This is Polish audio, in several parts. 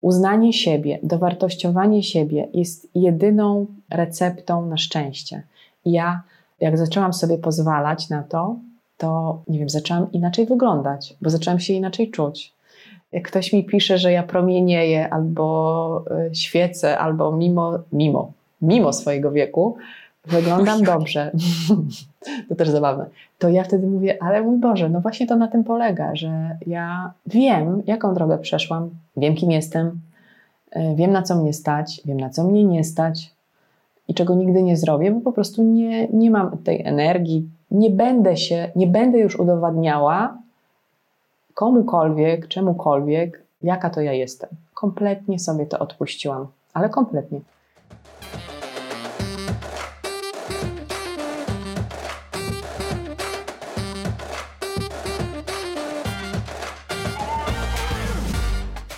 Uznanie siebie, dowartościowanie siebie jest jedyną receptą na szczęście. Ja, jak zaczęłam sobie pozwalać na to, to nie wiem, zaczęłam inaczej wyglądać, bo zaczęłam się inaczej czuć. Jak ktoś mi pisze, że ja promienieję albo e, świecę, albo mimo, mimo, mimo swojego wieku, wyglądam dobrze, to też zabawne, to ja wtedy mówię, ale mój Boże, no właśnie to na tym polega, że ja wiem, jaką drogę przeszłam, wiem, kim jestem, e, wiem, na co mnie stać, wiem, na co mnie nie stać i czego nigdy nie zrobię, bo po prostu nie, nie mam tej energii, nie będę się, nie będę już udowadniała komukolwiek, czemukolwiek, jaka to ja jestem. Kompletnie sobie to odpuściłam, ale kompletnie.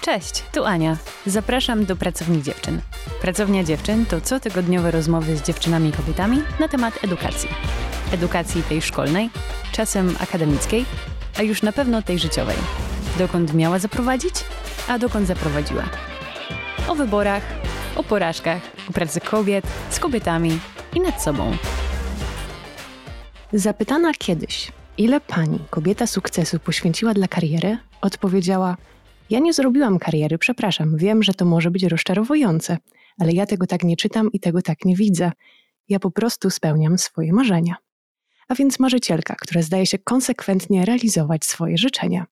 Cześć, tu Ania. Zapraszam do Pracowni Dziewczyn. Pracownia Dziewczyn to cotygodniowe rozmowy z dziewczynami i kobietami na temat edukacji. Edukacji tej szkolnej, czasem akademickiej, a już na pewno tej życiowej. Dokąd miała zaprowadzić, a dokąd zaprowadziła. O wyborach, o porażkach, o pracy kobiet, z kobietami i nad sobą. Zapytana kiedyś, ile pani, kobieta sukcesu, poświęciła dla kariery, odpowiedziała – ja nie zrobiłam kariery, przepraszam, wiem, że to może być rozczarowujące, ale ja tego tak nie czytam i tego tak nie widzę. Ja po prostu spełniam swoje marzenia. A więc marzycielka, która zdaje się konsekwentnie realizować swoje życzenia.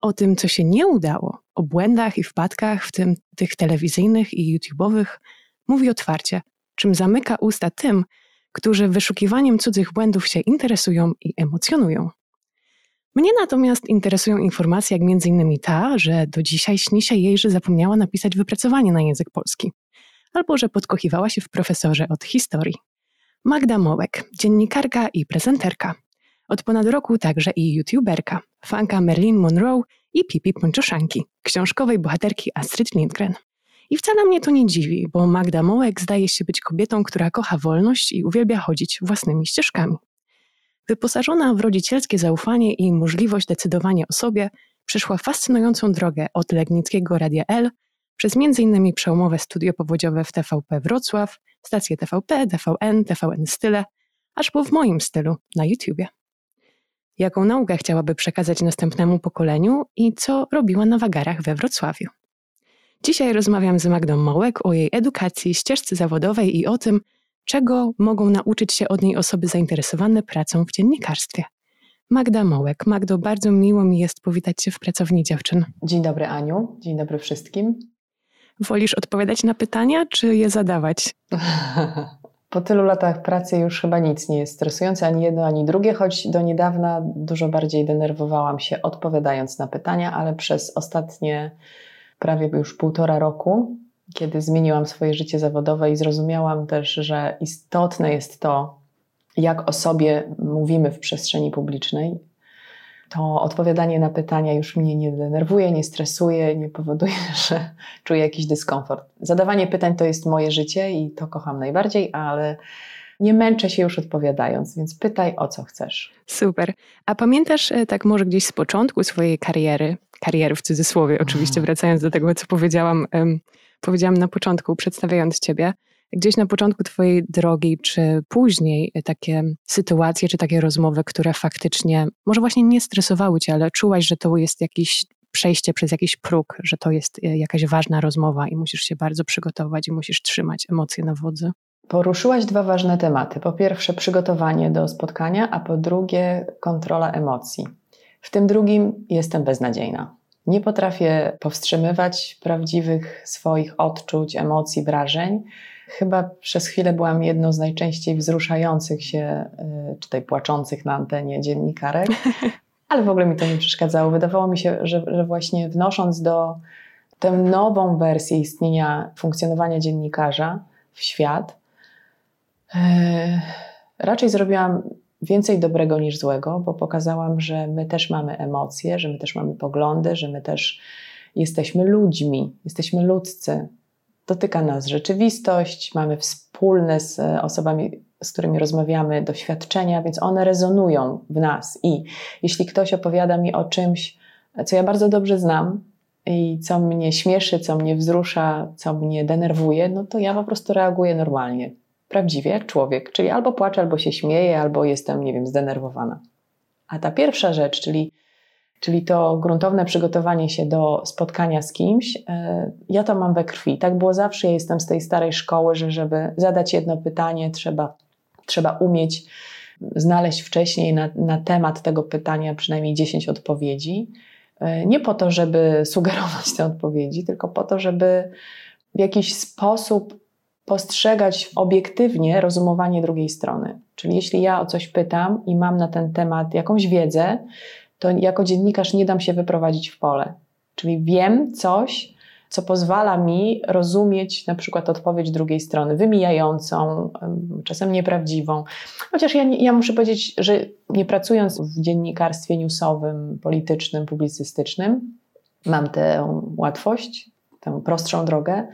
O tym, co się nie udało, o błędach i wpadkach, w tym tych telewizyjnych i YouTube'owych, mówi otwarcie, czym zamyka usta tym, którzy wyszukiwaniem cudzych błędów się interesują i emocjonują. Mnie natomiast interesują informacje jak m.in. ta, że do dzisiaj śni się jej, że zapomniała napisać wypracowanie na język polski, albo że podkochiwała się w profesorze od historii. Magda Mołek, dziennikarka i prezenterka. Od ponad roku także i youtuberka, fanka Marilyn Monroe i Pipi Pończoszanki, książkowej bohaterki Astrid Lindgren. I wcale mnie to nie dziwi, bo Magda Mołek zdaje się być kobietą, która kocha wolność i uwielbia chodzić własnymi ścieżkami. Wyposażona w rodzicielskie zaufanie i możliwość decydowania o sobie, przeszła fascynującą drogę od Legnickiego Radia L przez m.in. przełomowe studio powodziowe w TVP Wrocław, stacje TVP, TVN, TVN Style, aż po w moim stylu na YouTubie. Jaką naukę chciałaby przekazać następnemu pokoleniu i co robiła na wagarach we Wrocławiu. Dzisiaj rozmawiam z Magdą Mołek o jej edukacji, ścieżce zawodowej i o tym, czego mogą nauczyć się od niej osoby zainteresowane pracą w dziennikarstwie. Magda Mołek. Magdo, bardzo miło mi jest powitać Cię w Pracowni Dziewczyn. Dzień dobry Aniu, dzień dobry wszystkim. Wolisz odpowiadać na pytania, czy je zadawać? Po tylu latach pracy już chyba nic nie jest stresujące, ani jedno, ani drugie, choć do niedawna dużo bardziej denerwowałam się odpowiadając na pytania, ale przez ostatnie prawie już półtora roku kiedy zmieniłam swoje życie zawodowe i zrozumiałam też, że istotne jest to, jak o sobie mówimy w przestrzeni publicznej, to odpowiadanie na pytania już mnie nie denerwuje, nie stresuje, nie powoduje, że czuję jakiś dyskomfort. Zadawanie pytań to jest moje życie i to kocham najbardziej, ale nie męczę się już odpowiadając, więc pytaj o co chcesz. Super. A pamiętasz e, tak może gdzieś z początku swojej kariery, kariery w cudzysłowie, oczywiście mhm. wracając do tego, co powiedziałam powiedziałam na początku, przedstawiając Ciebie, gdzieś na początku Twojej drogi, czy później takie sytuacje, czy takie rozmowy, które faktycznie może właśnie nie stresowały Cię, ale czułaś, że to jest jakiś przejście przez jakiś próg, że to jest e, jakaś ważna rozmowa i musisz się bardzo przygotować i musisz trzymać emocje na wodzy? Poruszyłaś dwa ważne tematy. Po pierwsze, przygotowanie do spotkania, a po drugie, kontrola emocji. W tym drugim jestem beznadziejna. Nie potrafię powstrzymywać prawdziwych swoich odczuć, emocji, wrażeń. Chyba przez chwilę byłam jedną z najczęściej wzruszających się, y, czy tej płaczących na antenie dziennikarek, ale w ogóle mi to nie przeszkadzało. Wydawało mi się, że, że właśnie wnosząc do tę nową wersję istnienia, funkcjonowania dziennikarza w świat, yy, raczej zrobiłam więcej dobrego niż złego, bo pokazałam, że my też mamy emocje, że my też mamy poglądy, że my też jesteśmy ludźmi, jesteśmy ludzcy. Dotyka nas rzeczywistość, mamy wspólne z osobami, z którymi rozmawiamy, doświadczenia, więc one rezonują w nas. I jeśli ktoś opowiada mi o czymś, co ja bardzo dobrze znam, i co mnie śmieszy, co mnie wzrusza, co mnie denerwuje, no to ja po prostu reaguję normalnie, prawdziwie, jak człowiek. Czyli albo płaczę, albo się śmieję, albo jestem, nie wiem, zdenerwowana. A ta pierwsza rzecz, czyli, czyli to gruntowne przygotowanie się do spotkania z kimś, e, ja to mam we krwi. Tak było zawsze. Ja jestem z tej starej szkoły, że żeby zadać jedno pytanie, trzeba, trzeba umieć znaleźć wcześniej na, na temat tego pytania przynajmniej 10 odpowiedzi. E, nie po to, żeby sugerować te odpowiedzi, tylko po to, żeby w jakiś sposób postrzegać obiektywnie rozumowanie drugiej strony. Czyli jeśli ja o coś pytam i mam na ten temat jakąś wiedzę, to jako dziennikarz nie dam się wyprowadzić w pole. Czyli wiem coś, co pozwala mi rozumieć na przykład odpowiedź drugiej strony, wymijającą, czasem nieprawdziwą. Chociaż ja, ja muszę powiedzieć, że nie pracując w dziennikarstwie newsowym, politycznym, publicystycznym, mam tę łatwość, tę prostszą drogę,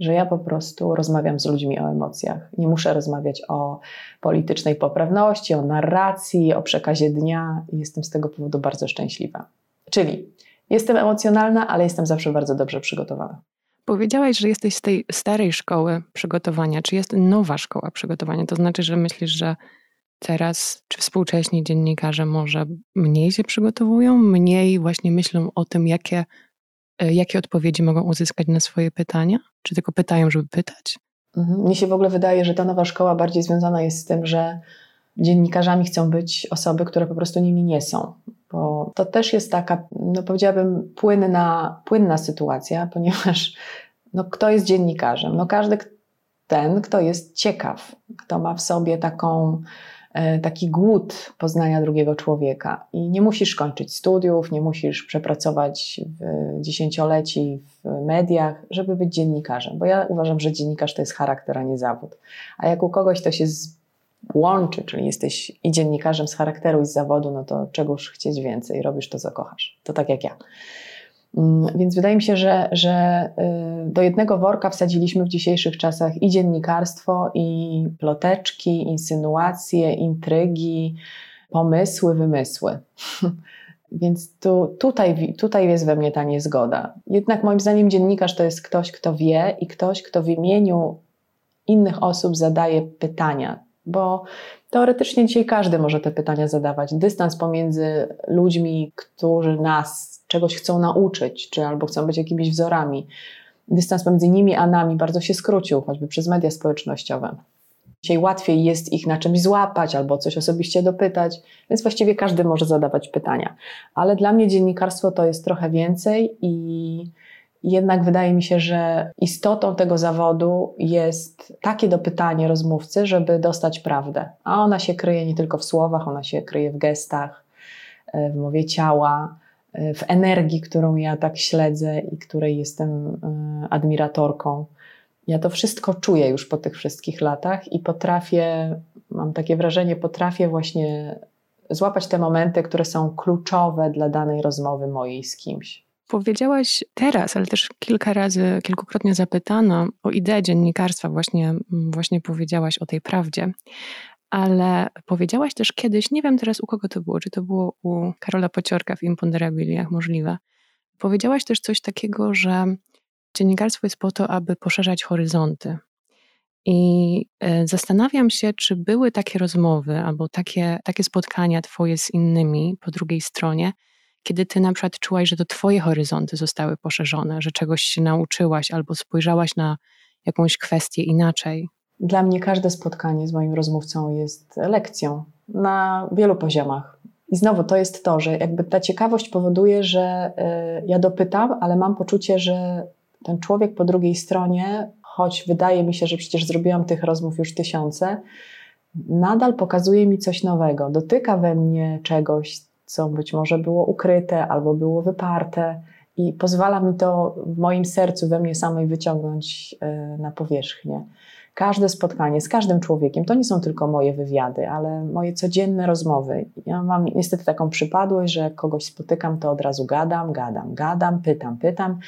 że ja po prostu rozmawiam z ludźmi o emocjach. Nie muszę rozmawiać o politycznej poprawności, o narracji, o przekazie dnia i jestem z tego powodu bardzo szczęśliwa. Czyli jestem emocjonalna, ale jestem zawsze bardzo dobrze przygotowana. Powiedziałaś, że jesteś z tej starej szkoły przygotowania. Czy jest nowa szkoła przygotowania? To znaczy, że myślisz, że teraz, czy współcześni dziennikarze może mniej się przygotowują, mniej właśnie myślą o tym, jakie jakie odpowiedzi mogą uzyskać na swoje pytania? Czy tylko pytają, żeby pytać? Mhm. Mnie się w ogóle wydaje, że ta nowa szkoła bardziej związana jest z tym, że dziennikarzami chcą być osoby, które po prostu nimi nie są. Bo to też jest taka, no powiedziałabym, płynna, płynna sytuacja, ponieważ no, kto jest dziennikarzem? No każdy ten, kto jest ciekaw, kto ma w sobie taką E, taki głód poznania drugiego człowieka. I nie musisz kończyć studiów, nie musisz przepracować dziesięcioleci w mediach, żeby być dziennikarzem, bo ja uważam, że dziennikarz to jest charakter, a nie zawód. A jak u kogoś to się łączy, czyli jesteś i dziennikarzem z charakteru i z zawodu, no to czegoż chcieć więcej, robisz to, co kochasz. To tak jak ja. Mm, więc wydaje mi się, że, że y, do jednego worka wsadziliśmy w dzisiejszych czasach i dziennikarstwo, i ploteczki, insynuacje, intrygi, pomysły, wymysły. Więc tu, tutaj, tutaj jest we mnie ta niezgoda. Jednak moim zdaniem dziennikarz to jest ktoś, kto wie i ktoś, kto w imieniu innych osób zadaje pytania. Bo teoretycznie dzisiaj każdy może te pytania zadawać. Dystans pomiędzy ludźmi, którzy nas czegoś chcą nauczyć, czy albo chcą być jakimiś wzorami. Dystans pomiędzy nimi a nami bardzo się skrócił, choćby przez media społecznościowe. Dzisiaj łatwiej jest ich na czymś złapać albo coś osobiście dopytać, więc właściwie każdy może zadawać pytania. Ale dla mnie dziennikarstwo to jest trochę więcej i jednak wydaje mi się, że istotą tego zawodu jest takie dopytanie rozmówcy, żeby dostać prawdę. A ona się kryje nie tylko w słowach, ona się kryje w gestach, w mowie ciała w energii, którą ja tak śledzę i której jestem e, admiratorką. Ja to wszystko czuję już po tych wszystkich latach i potrafię, mam takie wrażenie, potrafię właśnie złapać te momenty, które są kluczowe dla danej rozmowy mojej z kimś. Powiedziałaś teraz, ale też kilka razy, kilkukrotnie zapytano o ideę dziennikarstwa, właśnie, właśnie powiedziałaś o tej prawdzie ale powiedziałaś też kiedyś, nie wiem teraz u kogo to było, czy to było u Karola Pociorka w Imponderabiliach, możliwe. Powiedziałaś też coś takiego, że dziennikarstwo jest po to, aby poszerzać horyzonty. I e, zastanawiam się, czy były takie rozmowy albo takie, takie spotkania Twoje z innymi po drugiej stronie, kiedy Ty na przykład czułaś, że to Twoje horyzonty zostały poszerzone, że czegoś się nauczyłaś albo spojrzałaś na jakąś kwestię inaczej. Dla mnie każde spotkanie z moim rozmówcą jest lekcją na wielu poziomach. I znowu to jest to, że jakby ta ciekawość powoduje, że y, ja dopytam, ale mam poczucie, że ten człowiek po drugiej stronie, choć wydaje mi się, że przecież zrobiłam tych rozmów już tysiące, nadal pokazuje mi coś nowego, dotyka we mnie czegoś, co być może było ukryte albo było wyparte i pozwala mi to w moim sercu, we mnie samej wyciągnąć y, na powierzchnię każde spotkanie z każdym człowiekiem, to nie są tylko moje wywiady, ale moje codzienne rozmowy. Ja mam niestety taką przypadłość, że jak kogoś spotykam, to od razu gadam, gadam, gadam, pytam, pytam.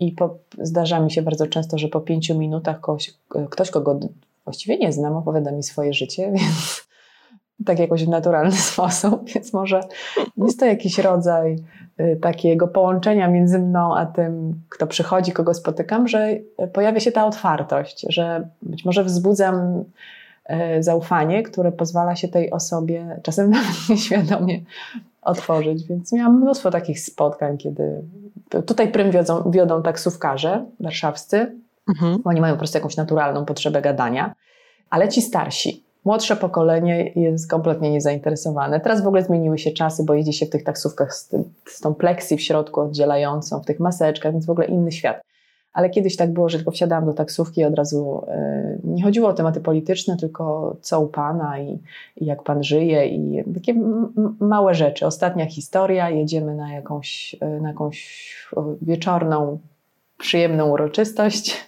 I po, zdarza mi się bardzo często, że po pięciu minutach ktoś, ktoś, kogo właściwie nie znam, opowiada mi swoje życie, więc tak jakoś w naturalny sposób, więc może jest to jakiś rodzaj y, takiego połączenia między mną a tym, kto przychodzi, kogo spotykam, że pojawia się ta otwartość, że być może wzbudzam y, zaufanie, które pozwala się tej osobie czasem nawet nieświadomie otworzyć. Więc miałam mnóstwo takich spotkań, kiedy tutaj prym wiodą, wiodą taksówkarze warszawscy, mhm. bo oni mają po prostu jakąś naturalną potrzebę gadania, ale ci starsi, Młodsze pokolenie jest kompletnie niezainteresowane. Teraz w ogóle zmieniły się czasy, bo jeździ się w tych taksówkach z, tym, z tą pleksji w środku oddzielającą, w tych maseczkach, więc w ogóle inny świat. Ale kiedyś tak było, że tylko wsiadałam do taksówki i od razu yy, nie chodziło o tematy polityczne, tylko co u pana i, i jak pan żyje i takie małe rzeczy. Ostatnia historia, jedziemy na jakąś, yy, na jakąś wieczorną, przyjemną uroczystość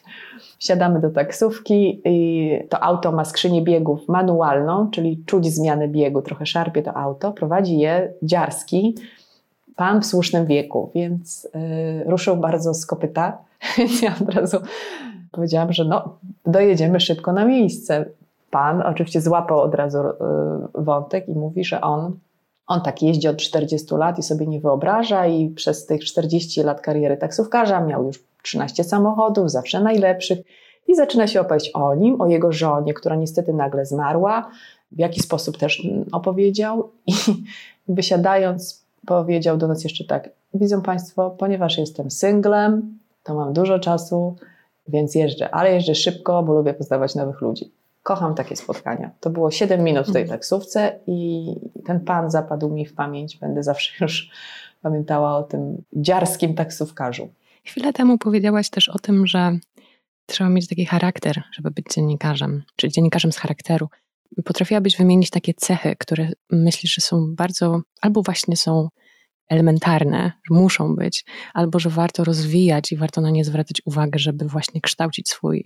Wsiadamy do taksówki i to auto ma skrzynię biegów manualną, czyli czuć zmianę biegu, trochę szarpie to auto. Prowadzi je dziarski, pan w słusznym wieku, więc yy, ruszył bardzo z kopyta, więc ja od razu powiedziałam, że no, dojedziemy szybko na miejsce. Pan oczywiście złapał od razu yy, wątek i mówi, że on, on tak jeździ od 40 lat i sobie nie wyobraża i przez tych 40 lat kariery taksówkarza miał już 13 samochodów, zawsze najlepszych. I zaczyna się opowieść o nim, o jego żonie, która niestety nagle zmarła, w jaki sposób też opowiedział. I wysiadając, powiedział do nas jeszcze tak: Widzą Państwo, ponieważ jestem singlem, to mam dużo czasu, więc jeżdżę, ale jeżdżę szybko, bo lubię poznawać nowych ludzi. Kocham takie spotkania. To było 7 minut w tej mhm. taksówce i ten pan zapadł mi w pamięć. Będę zawsze już pamiętała o tym dziarskim taksówkarzu. Chwilę temu powiedziałaś też o tym, że trzeba mieć taki charakter, żeby być dziennikarzem, czy dziennikarzem z charakteru. Potrafiłabyś wymienić takie cechy, które myślisz, że są bardzo, albo właśnie są elementarne, że muszą być, albo że warto rozwijać i warto na nie zwracać uwagę, żeby właśnie kształcić swój,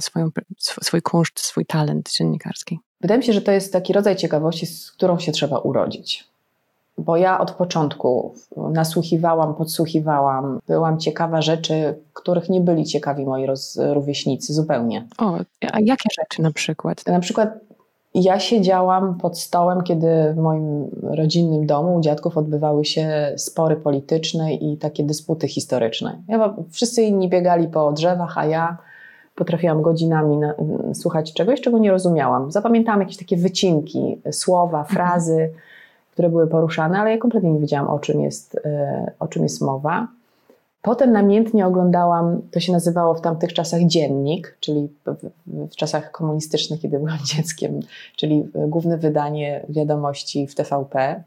swoją, swój kunszt, swój talent dziennikarski. Wydaje mi się, że to jest taki rodzaj ciekawości, z którą się trzeba urodzić bo ja od początku nasłuchiwałam, podsłuchiwałam, byłam ciekawa rzeczy, których nie byli ciekawi moi roz, rówieśnicy zupełnie. O, a jakie rzeczy na przykład? Na przykład ja siedziałam pod stołem, kiedy w moim rodzinnym domu u dziadków odbywały się spory polityczne i takie dysputy historyczne. Ja, wszyscy inni biegali po drzewach, a ja potrafiłam godzinami na, słuchać czegoś, czego nie rozumiałam. Zapamiętałam jakieś takie wycinki, słowa, frazy. Mhm które były poruszane, ale ja kompletnie nie wiedziałam, o czym jest, e, o czym jest mowa. Potem namiętnie oglądałam, to się nazywało w tamtych czasach dziennik, czyli w, czasach komunistycznych, kiedy byłam dzieckiem, czyli główne wydanie wiadomości w TVP,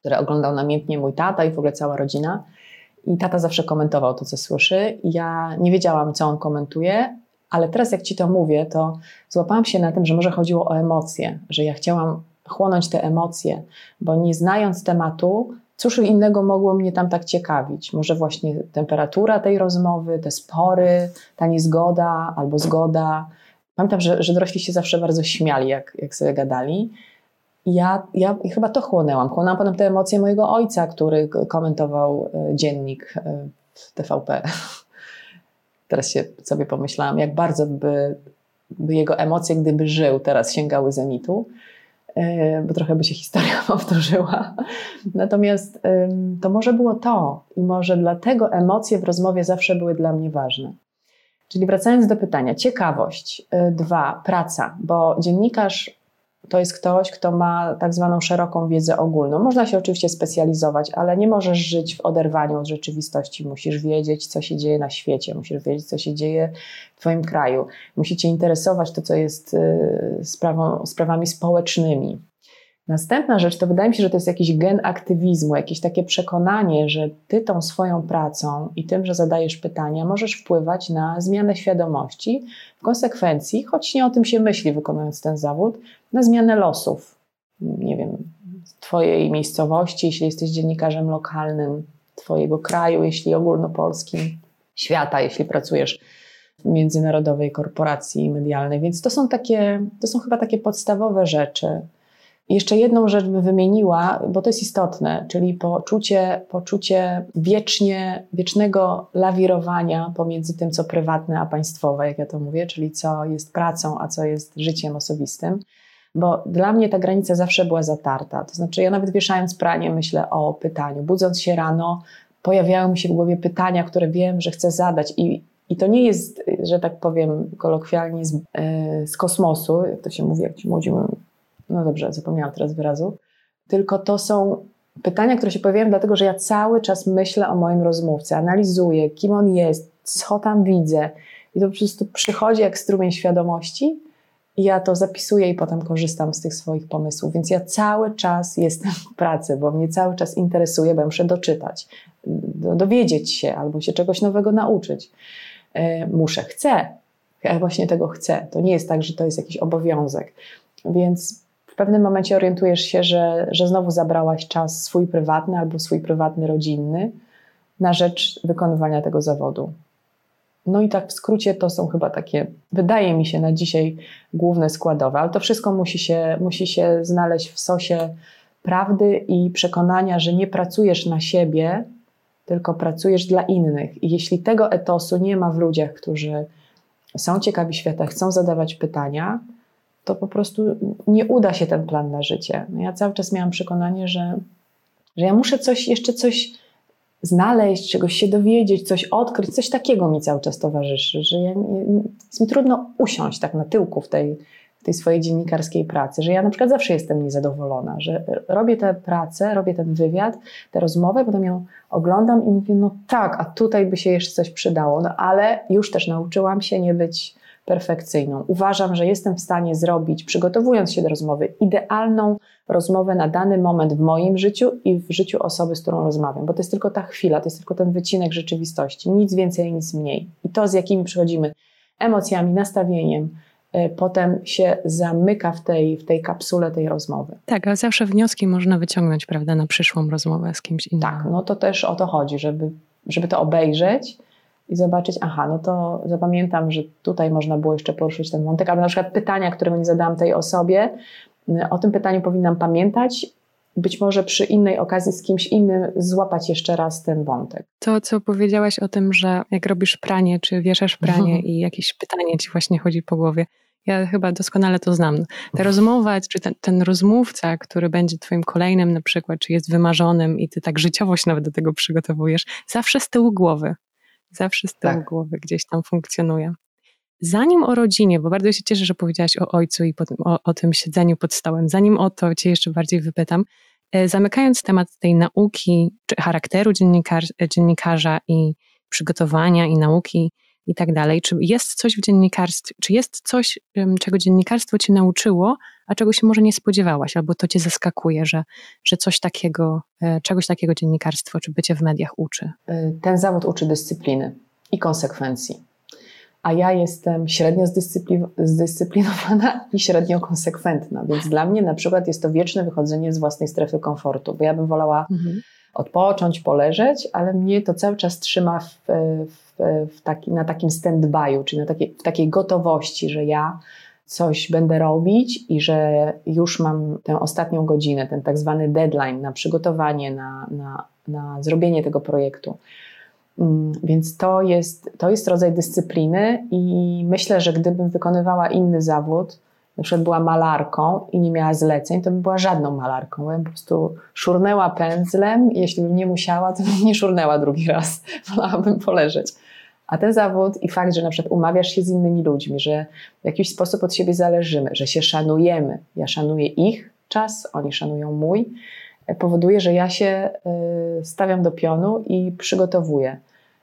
które oglądał namiętnie mój tata i w ogóle cała rodzina. I tata zawsze komentował to, co słyszy. I ja nie wiedziałam, co on komentuje, ale teraz, jak ci to mówię, to złapałam się na tym, że może chodziło o emocje, że ja chciałam chłonąć te emocje, bo nie znając tematu, cóż innego mogło mnie tam tak ciekawić? Może właśnie temperatura tej rozmowy, te spory, ta niezgoda albo zgoda. Pamiętam, że, że dorośli się zawsze bardzo śmiali, jak, jak sobie gadali. Ja, ja chyba to chłonęłam. Chłonęłam potem te emocje mojego ojca, który komentował e, dziennik e, TVP. Teraz się sobie pomyślałam, jak bardzo by, by jego emocje, gdyby żył, teraz sięgały zenitu. E, bo trochę by się historia powtórzyła. Natomiast to może było to i może dlatego emocje w rozmowie zawsze były dla mnie ważne. Czyli wracając do pytania, ciekawość. E, dwa, praca, bo dziennikarz to jest ktoś, kto ma tak zwaną szeroką wiedzę ogólną. Można się oczywiście specjalizować, ale nie możesz żyć w oderwaniu od rzeczywistości. Musisz wiedzieć, co się dzieje na świecie, musisz wiedzieć, co się dzieje w Twoim kraju. Musi Cię interesować to, co jest y, sprawą, sprawami społecznymi. Następna rzecz to wydaje mi się, że to jest jakiś gen aktywizmu, jakieś takie przekonanie, że ty tą swoją pracą i tym, że zadajesz pytania, możesz wpływać na zmianę świadomości, w konsekwencji, choć nie o tym się myśli wykonując ten zawód, na zmianę losów. Nie wiem, twojej miejscowości, jeśli jesteś dziennikarzem lokalnym, twojego kraju, jeśli ogólnopolskim, świata, jeśli pracujesz międzynarodowej korporacji medialnej. Więc to są takie, to są chyba takie podstawowe rzeczy jeszcze jedną rzecz bym wymieniła, bo to jest istotne, czyli poczucie, poczucie wiecznie, wiecznego lawirowania pomiędzy tym, co prywatne, a państwowe, jak ja to mówię, czyli co jest pracą, a co jest życiem osobistym. bo dla mnie ta granica zawsze była zatarta. To znaczy, ja nawet wieszając pranie, myślę o pytaniu. Budząc się rano, pojawiają mi się w głowie pytania, które wiem, że chcę zadać. I, i to nie jest, że tak powiem kolokwialnie, z, yy, z kosmosu, jak to się mówi, jak ci młodzi no dobrze, zapomniałam teraz wyrazu, tylko to są pytania, które się pojawiają, dlatego że ja cały czas myślę o moim rozmówcy, analizuję, kim on jest, co tam widzę. I to po prostu przychodzi jak strumień świadomości i ja to zapisuję i potem korzystam z tych swoich pomysłów. Więc ja cały czas jestem w pracy, bo mnie cały czas interesuje, bo muszę doczytać, dowiedzieć się albo się czegoś nowego nauczyć. E, muszę, chcę. Ja właśnie tego chcę. To nie jest tak, że to jest jakiś obowiązek. Więc w pewnym momencie orientujesz się, że, że znowu zabrałaś czas swój prywatny albo swój prywatny rodzinny na rzecz wykonywania tego zawodu. No i tak w skrócie to są chyba takie, wydaje mi się na dzisiaj główne składowe, ale to wszystko musi się, musi się znaleźć w sosie prawdy i przekonania, że nie pracujesz na siebie, tylko pracujesz dla innych. I jeśli tego etosu nie ma w ludziach, którzy są ciekawi świata, chcą zadawać pytania, to po prostu nie uda się ten plan na życie. No ja cały czas miałam przekonanie, że, że ja muszę coś, jeszcze coś znaleźć, czegoś się dowiedzieć, coś odkryć, coś takiego mi cały czas towarzyszy, że ja, jest mi trudno usiąść tak na tyłku w tej, w tej swojej dziennikarskiej pracy, że ja na przykład zawsze jestem niezadowolona, że robię tę pracę, robię ten wywiad, tę rozmowę, potem ją oglądam i mówię, no tak, a tutaj by się jeszcze coś przydało, no ale już też nauczyłam się nie być perfekcyjną. Uważam, że jestem w stanie zrobić, przygotowując się do rozmowy, idealną rozmowę na dany moment w moim życiu i w życiu osoby, z którą rozmawiam, bo to jest tylko ta chwila, to jest tylko ten wycinek rzeczywistości, nic więcej, nic mniej. I to, z jakimi przychodzimy emocjami, nastawieniem, e, potem się zamyka w tej, w tej kapsule tej rozmowy. Tak, ale zawsze wnioski można wyciągnąć, prawda, na przyszłą rozmowę z kimś innym. Tak, no to też o to chodzi, żeby, żeby to obejrzeć i zobaczyć, aha, no to zapamiętam, że tutaj można było jeszcze poruszyć ten wątek, albo na przykład pytania, którego nie zadałam tej osobie, o tym pytaniu powinnam pamiętać, być może przy innej okazji z kimś innym złapać jeszcze raz ten wątek. To, co powiedziałaś o tym, że jak robisz pranie, czy wieszasz pranie i jakieś pytanie ci właśnie chodzi po głowie, ja chyba doskonale to znam. Ta rozmowa, czy ten, ten, rozmówca, który będzie twoim kolejnym na przykład, czy jest wymarzonym i ty tak życiowość nawet do tego przygotowujesz, zawsze z tyłu głowy. Zawsze z tyłu tak. głowy gdzieś tam funkcjonuje. Zanim o rodzinie, bo bardzo się cieszę, że powiedziałaś o ojcu i o, o tym siedzeniu pod stołem, zanim o to Cię jeszcze bardziej wypytam, e, zamykając temat tej nauki, czy charakteru dziennikar, dziennikarza i przygotowania i nauki i tak dalej, czy jest coś w dziennikarstwie, czy jest coś, czego dziennikarstwo Cię nauczyło, a czego się może nie spodziewałaś, albo to Cię zaskakuje, że, że coś takiego, e, czegoś takiego dziennikarstwo, czy bycie w mediach uczy? E, ten zawód uczy dyscypliny i konsekwencji a ja jestem średnio zdyscyplinowana i średnio konsekwentna, więc dla mnie na przykład jest to wieczne wychodzenie z własnej strefy komfortu, bo ja bym wolała mhm. odpocząć, poleżeć, ale mnie to cały czas trzyma w, w, w taki, na takim stand-by'u, czyli na takiej, w takiej gotowości, że ja coś będę robić i że już mam tę ostatnią godzinę, ten tak zwany deadline na przygotowanie, na, na, na zrobienie tego projektu. Mm, więc to jest, to jest rodzaj dyscypliny, i myślę, że gdybym wykonywała inny zawód, na przykład była malarką i nie miała zleceń, to bym była żadną malarką. Ja po prostu szurnęła pędzlem, jeśli bym nie musiała, to bym nie szurnęła drugi raz, wolałabym poleżeć. A ten zawód i fakt, że na przykład umawiasz się z innymi ludźmi, że w jakiś sposób od siebie zależymy, że się szanujemy. Ja szanuję ich czas, oni szanują mój powoduje, że ja się y, stawiam do pionu i przygotowuję.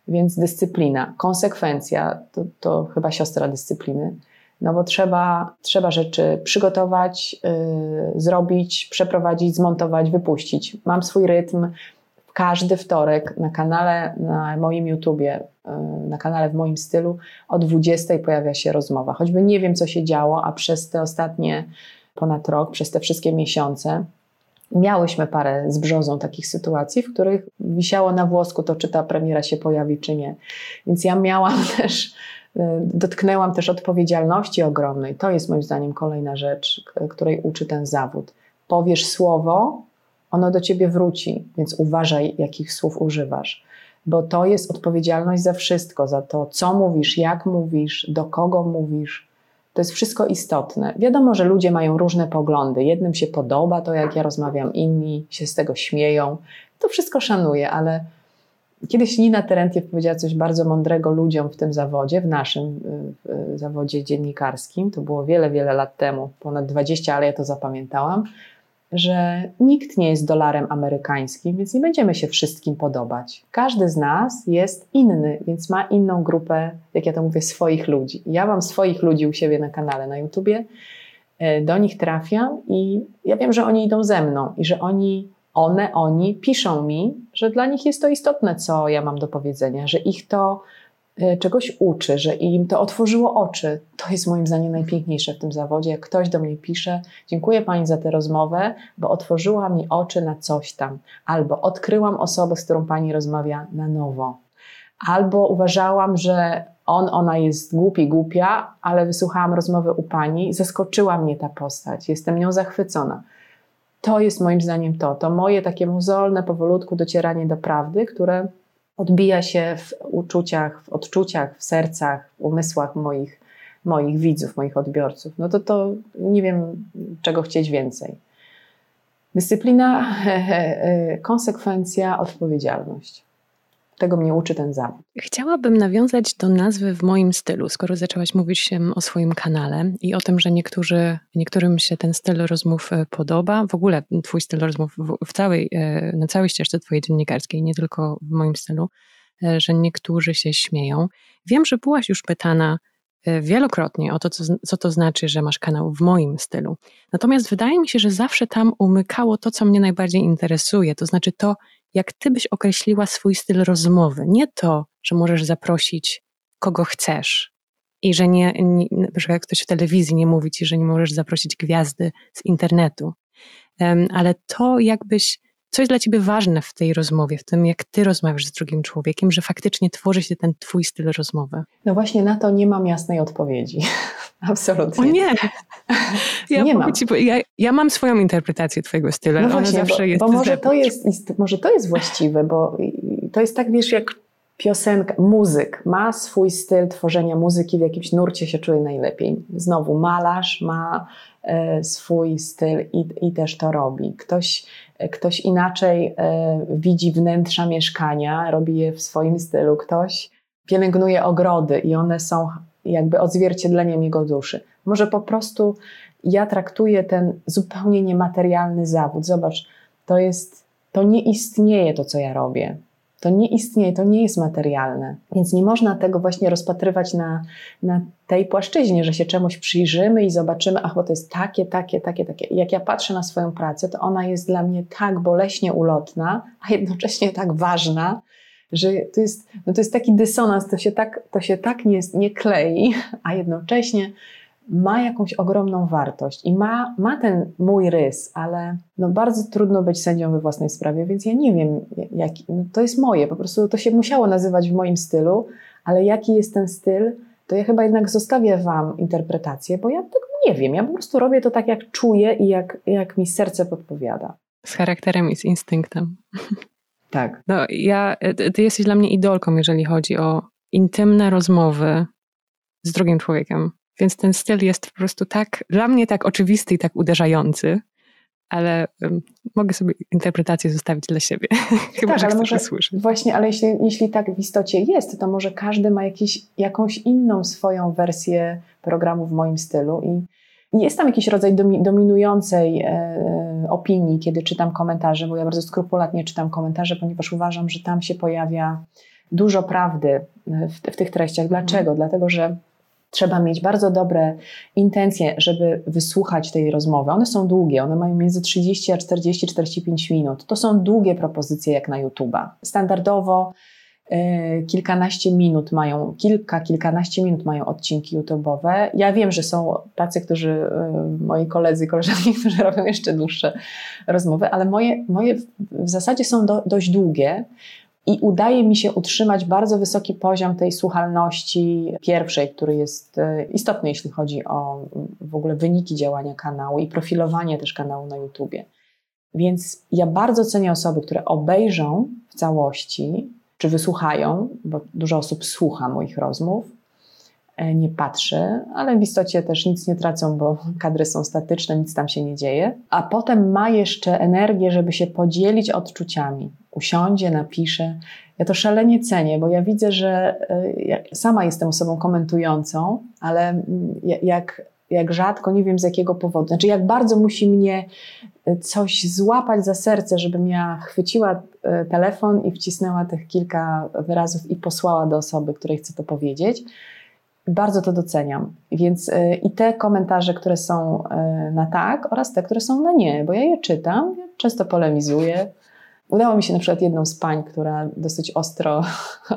Więc dyscyplina, konsekwencja to, to chyba siostra dyscypliny, no bo trzeba, trzeba rzeczy przygotować, yy, zrobić, przeprowadzić, zmontować, wypuścić. Mam swój rytm. Każdy wtorek na kanale, na moim YouTubie, yy, na kanale w moim stylu, o 20 pojawia się rozmowa. Choćby nie wiem, co się działo, a przez te ostatnie ponad rok, przez te wszystkie miesiące, Miałyśmy parę z brzozą takich sytuacji, w których wisiało na włosku to, czy ta premiera się pojawi, czy nie. Więc ja miałam też, dotknęłam też odpowiedzialności ogromnej. To jest moim zdaniem kolejna rzecz, której uczy ten zawód. Powiesz słowo, ono do ciebie wróci, więc uważaj, jakich słów używasz, bo to jest odpowiedzialność za wszystko, za to, co mówisz, jak mówisz, do kogo mówisz. To jest wszystko istotne. Wiadomo, że ludzie mają różne poglądy. Jednym się podoba to, jak ja rozmawiam, inni się z tego śmieją. To wszystko szanuję, ale kiedyś Nina Terentiew powiedziała coś bardzo mądrego ludziom w tym zawodzie, w naszym w zawodzie dziennikarskim. To było wiele, wiele lat temu, ponad 20, ale ja to zapamiętałam że nikt nie jest dolarem amerykańskim, więc nie będziemy się wszystkim podobać. Każdy z nas jest inny, więc ma inną grupę, jak ja to mówię, swoich ludzi. Ja mam swoich ludzi u siebie na kanale na YouTubie, e, do nich trafiam i ja wiem, że oni idą ze mną i że oni, one, oni piszą mi, że dla nich jest to istotne, co ja mam do powiedzenia, że ich to E, czegoś uczy, że im to otworzyło oczy. To jest moim zdaniem najpiękniejsze w tym zawodzie. Jak ktoś do mnie pisze, dziękuję Pani za tę rozmowę, bo otworzyła mi oczy na coś tam, albo odkryłam osobę, z którą Pani rozmawia na nowo, albo uważałam, że on, ona jest głupi, głupia, ale wysłuchałam rozmowy u Pani zaskoczyła mnie ta postać. Jestem nią zachwycona. To jest moim zdaniem to, to moje takie muzolne, powolutku docieranie do prawdy, które odbija się w uczuciach, w odczuciach, w sercach, w umysłach moich, moich widzów, moich odbiorców, no to to nie wiem, czego chcieć więcej. Dyscyplina, konsekwencja, odpowiedzialność. Tego mnie uczy ten zawód. Chciałabym nawiązać do nazwy w moim stylu, skoro zaczęłaś mówić o swoim kanale i o tym, że niektórzy, niektórym się ten styl rozmów e, podoba. W ogóle twój styl rozmów w całej, e, na całej ścieżce twojej dziennikarskiej, nie tylko w moim stylu, e, że niektórzy się śmieją. Wiem, że byłaś już pytana wielokrotnie o to, co, co to znaczy, że masz kanał w moim stylu. Natomiast wydaje mi się, że zawsze tam umykało to, co mnie najbardziej interesuje, to znaczy to, jak ty byś określiła swój styl rozmowy. Nie to, że możesz zaprosić kogo chcesz i że nie, nie jak ktoś w telewizji nie mówi ci, że nie możesz zaprosić gwiazdy z internetu, ale to jakbyś, co jest dla ciebie ważne w tej rozmowie, w tym jak ty rozmawiasz z drugim człowiekiem, że faktycznie tworzy się ten twój styl rozmowy. No właśnie na to nie mam jasnej odpowiedzi. Absolutnie. O nie! Ja, nie mam. Ci, ja, ja, mam swoją interpretację twojego stylu, no właśnie, zawsze bo, jest bo może to jest, może to jest właściwe, bo to jest tak, wiesz, jak piosenka, muzyk ma swój styl tworzenia muzyki, w jakimś nurcie się czuje najlepiej. Znowu malarz ma e, swój styl i, i też to robi. Ktoś, ktoś inaczej e, widzi wnętrza mieszkania, robi je w swoim stylu. Ktoś pielęgnuje ogrody i one są jakby odzwierciedleniem jego duszy. Może po prostu ja traktuję ten zupełnie niematerialny zawód. Zobacz, to jest, to nie istnieje to, co ja robię. To nie istnieje, to nie jest materialne. Więc nie można tego właśnie rozpatrywać na, na tej płaszczyźnie, że się czemuś przyjrzymy i zobaczymy, ach, bo to jest takie, takie, takie, takie. Jak ja patrzę na swoją pracę, to ona jest dla mnie tak boleśnie ulotna, a jednocześnie tak ważna, że to jest, no to jest taki dysonans, to się tak, to się tak nie, nie klei, a jednocześnie ma jakąś ogromną wartość i ma, ma ten mój rys, ale no bardzo trudno być sędzią we własnej sprawie, więc ja nie wiem, jak, no to jest moje, po prostu to się musiało nazywać w moim stylu, ale jaki jest ten styl, to ja chyba jednak zostawię Wam interpretację, bo ja tego nie wiem. Ja po prostu robię to tak, jak czuję i jak, jak mi serce podpowiada. Z charakterem i z instynktem. Tak. No, ja, ty jesteś dla mnie idolką, jeżeli chodzi o intymne rozmowy z drugim człowiekiem. Więc ten styl jest po prostu tak, dla mnie tak oczywisty i tak uderzający, ale um, mogę sobie interpretację zostawić dla siebie. Chyba, tak, że ale może słyszeć. Właśnie, ale jeśli, jeśli tak w istocie jest, to może każdy ma jakiś, jakąś inną swoją wersję programu w moim stylu i jest tam jakiś rodzaj dominującej e, opinii, kiedy czytam komentarze, bo ja bardzo skrupulatnie czytam komentarze, ponieważ uważam, że tam się pojawia dużo prawdy w, w tych treściach. Dlaczego? Mhm. Dlatego, że trzeba mieć bardzo dobre intencje, żeby wysłuchać tej rozmowy. One są długie, one mają między 30 a 40-45 minut. To są długie propozycje jak na YouTube'a. Standardowo E, kilkanaście minut mają, kilka, kilkanaście minut mają odcinki YouTube'owe. Ja wiem, że są tacy, którzy, e, moi koledzy, koleżanki, którzy robią jeszcze dłuższe rozmowy, ale moje, moje w zasadzie są do, dość długie i udaje mi się utrzymać bardzo wysoki poziom tej słuchalności pierwszej, który jest e, istotny, jeśli chodzi o w ogóle wyniki działania kanału i profilowanie też kanału na YouTubie. Więc ja bardzo cenię osoby, które obejrzą w całości czy wysłuchają, bo dużo osób słucha moich rozmów, nie patrzy, ale w istocie też nic nie tracą, bo kadry są statyczne, nic tam się nie dzieje. A potem ma jeszcze energię, żeby się podzielić odczuciami. Usiądzie, napisze. Ja to szalenie cenię, bo ja widzę, że e, ja sama jestem osobą komentującą, ale mm, jak, jak rzadko, nie wiem z jakiego powodu, znaczy jak bardzo musi mnie e, coś złapać za serce, żebym ja chwyciła e, telefon i wcisnęła tych kilka wyrazów i posłała do osoby, której chcę to powiedzieć. Bardzo to doceniam. Więc i te komentarze, które są na tak, oraz te, które są na nie, bo ja je czytam, często polemizuję, Udało mi się na przykład jedną z pań, która dosyć ostro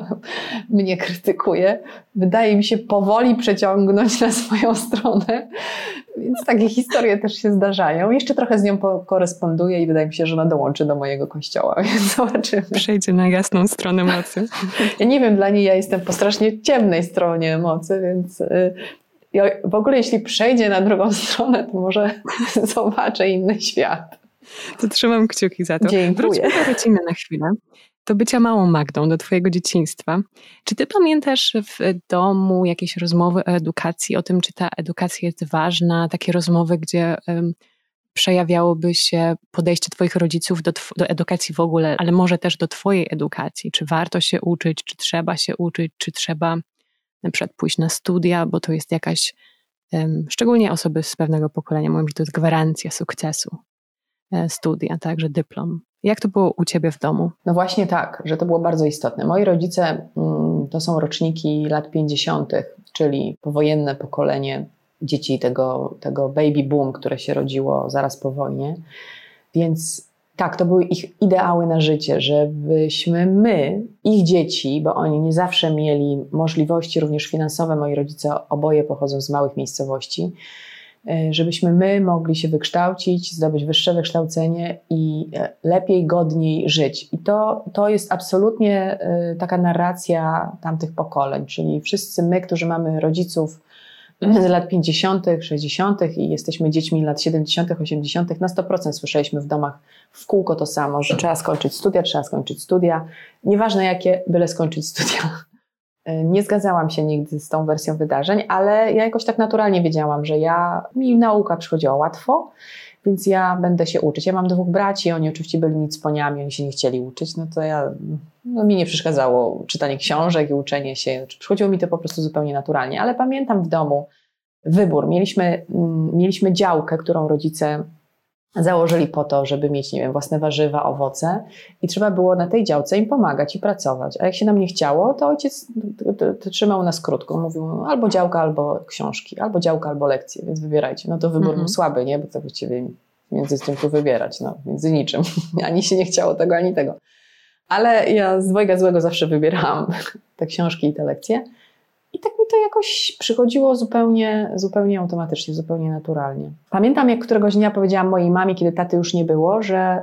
mnie krytykuje, wydaje mi się powoli przeciągnąć na swoją stronę. Więc takie historie też się zdarzają. Jeszcze trochę z nią koresponduję i wydaje mi się, że ona dołączy do mojego kościoła, więc zobaczymy. Przejdzie na jasną stronę mocy. Ja nie wiem, dla niej ja jestem po strasznie ciemnej stronie mocy, więc y, w ogóle jeśli przejdzie na drugą stronę, to może zobaczę inny świat. To trzymam kciuki za to. Dziękuję. Wróćmy na chwilę do bycia małą Magdą, do Twojego dzieciństwa. Czy Ty pamiętasz w domu jakieś rozmowy o edukacji, o tym, czy ta edukacja jest ważna, takie rozmowy, gdzie um, przejawiałoby się podejście Twoich rodziców do, do edukacji w ogóle, ale może też do Twojej edukacji? Czy warto się uczyć, czy trzeba się uczyć, czy trzeba na przykład pójść na studia, bo to jest jakaś, um, szczególnie osoby z pewnego pokolenia mówią, że to jest gwarancja sukcesu. E, studia, także dyplom. Jak to było u Ciebie w domu? No właśnie tak, że to było bardzo istotne. Moi rodzice mm, to są roczniki lat 50., czyli powojenne pokolenie dzieci tego, tego baby boom, które się rodziło zaraz po wojnie. Więc tak, to były ich ideały na życie, żebyśmy my, ich dzieci, bo oni nie zawsze mieli możliwości również finansowe, moi rodzice oboje pochodzą z małych miejscowości, żebyśmy my mogli się wykształcić, zdobyć wyższe wykształcenie i e, lepiej, godniej żyć. I to, to jest absolutnie e, taka narracja tamtych pokoleń, czyli wszyscy my, którzy mamy rodziców z lat 50., 60. i jesteśmy dziećmi lat 70., 80., na 100% słyszeliśmy w domach w kółko to samo, że trzeba skończyć studia, trzeba skończyć studia, nieważne jakie, byle skończyć studia. E, nie zgadzałam się nigdy z tą wersją wydarzeń, ale ja jakoś tak naturalnie wiedziałam, że ja, mi nauka przychodziła łatwo, więc ja będę się uczyć. Ja mam dwóch braci, oni oczywiście byli nic poniami, oni się nie chcieli uczyć, no to ja, no mi nie przeszkadzało czytanie książek i uczenie się. Przychodziło mi to po prostu zupełnie naturalnie, ale pamiętam w domu wybór. Mieliśmy, mm, mieliśmy działkę, którą rodzice założyli po to, żeby mieć, nie wiem, własne warzywa, owoce i trzeba było na tej działce im pomagać i pracować. A jak się nam nie chciało, to ojciec trzymał nas krótko. Mówił albo działka, albo książki, albo działka, albo lekcje, więc wybierajcie. No to wybór mhm. był słaby, nie? Bo to właściwie między czym tu wybierać, no, między niczym. ani się nie chciało tego, ani tego. Ale ja z dwojga złego zawsze wybierałam te książki i te lekcje. I tak mi to jakoś przychodziło zupełnie, zupełnie automatycznie, zupełnie naturalnie. Pamiętam, jak któregoś dnia powiedziałam mojej mamie, kiedy taty już nie było, że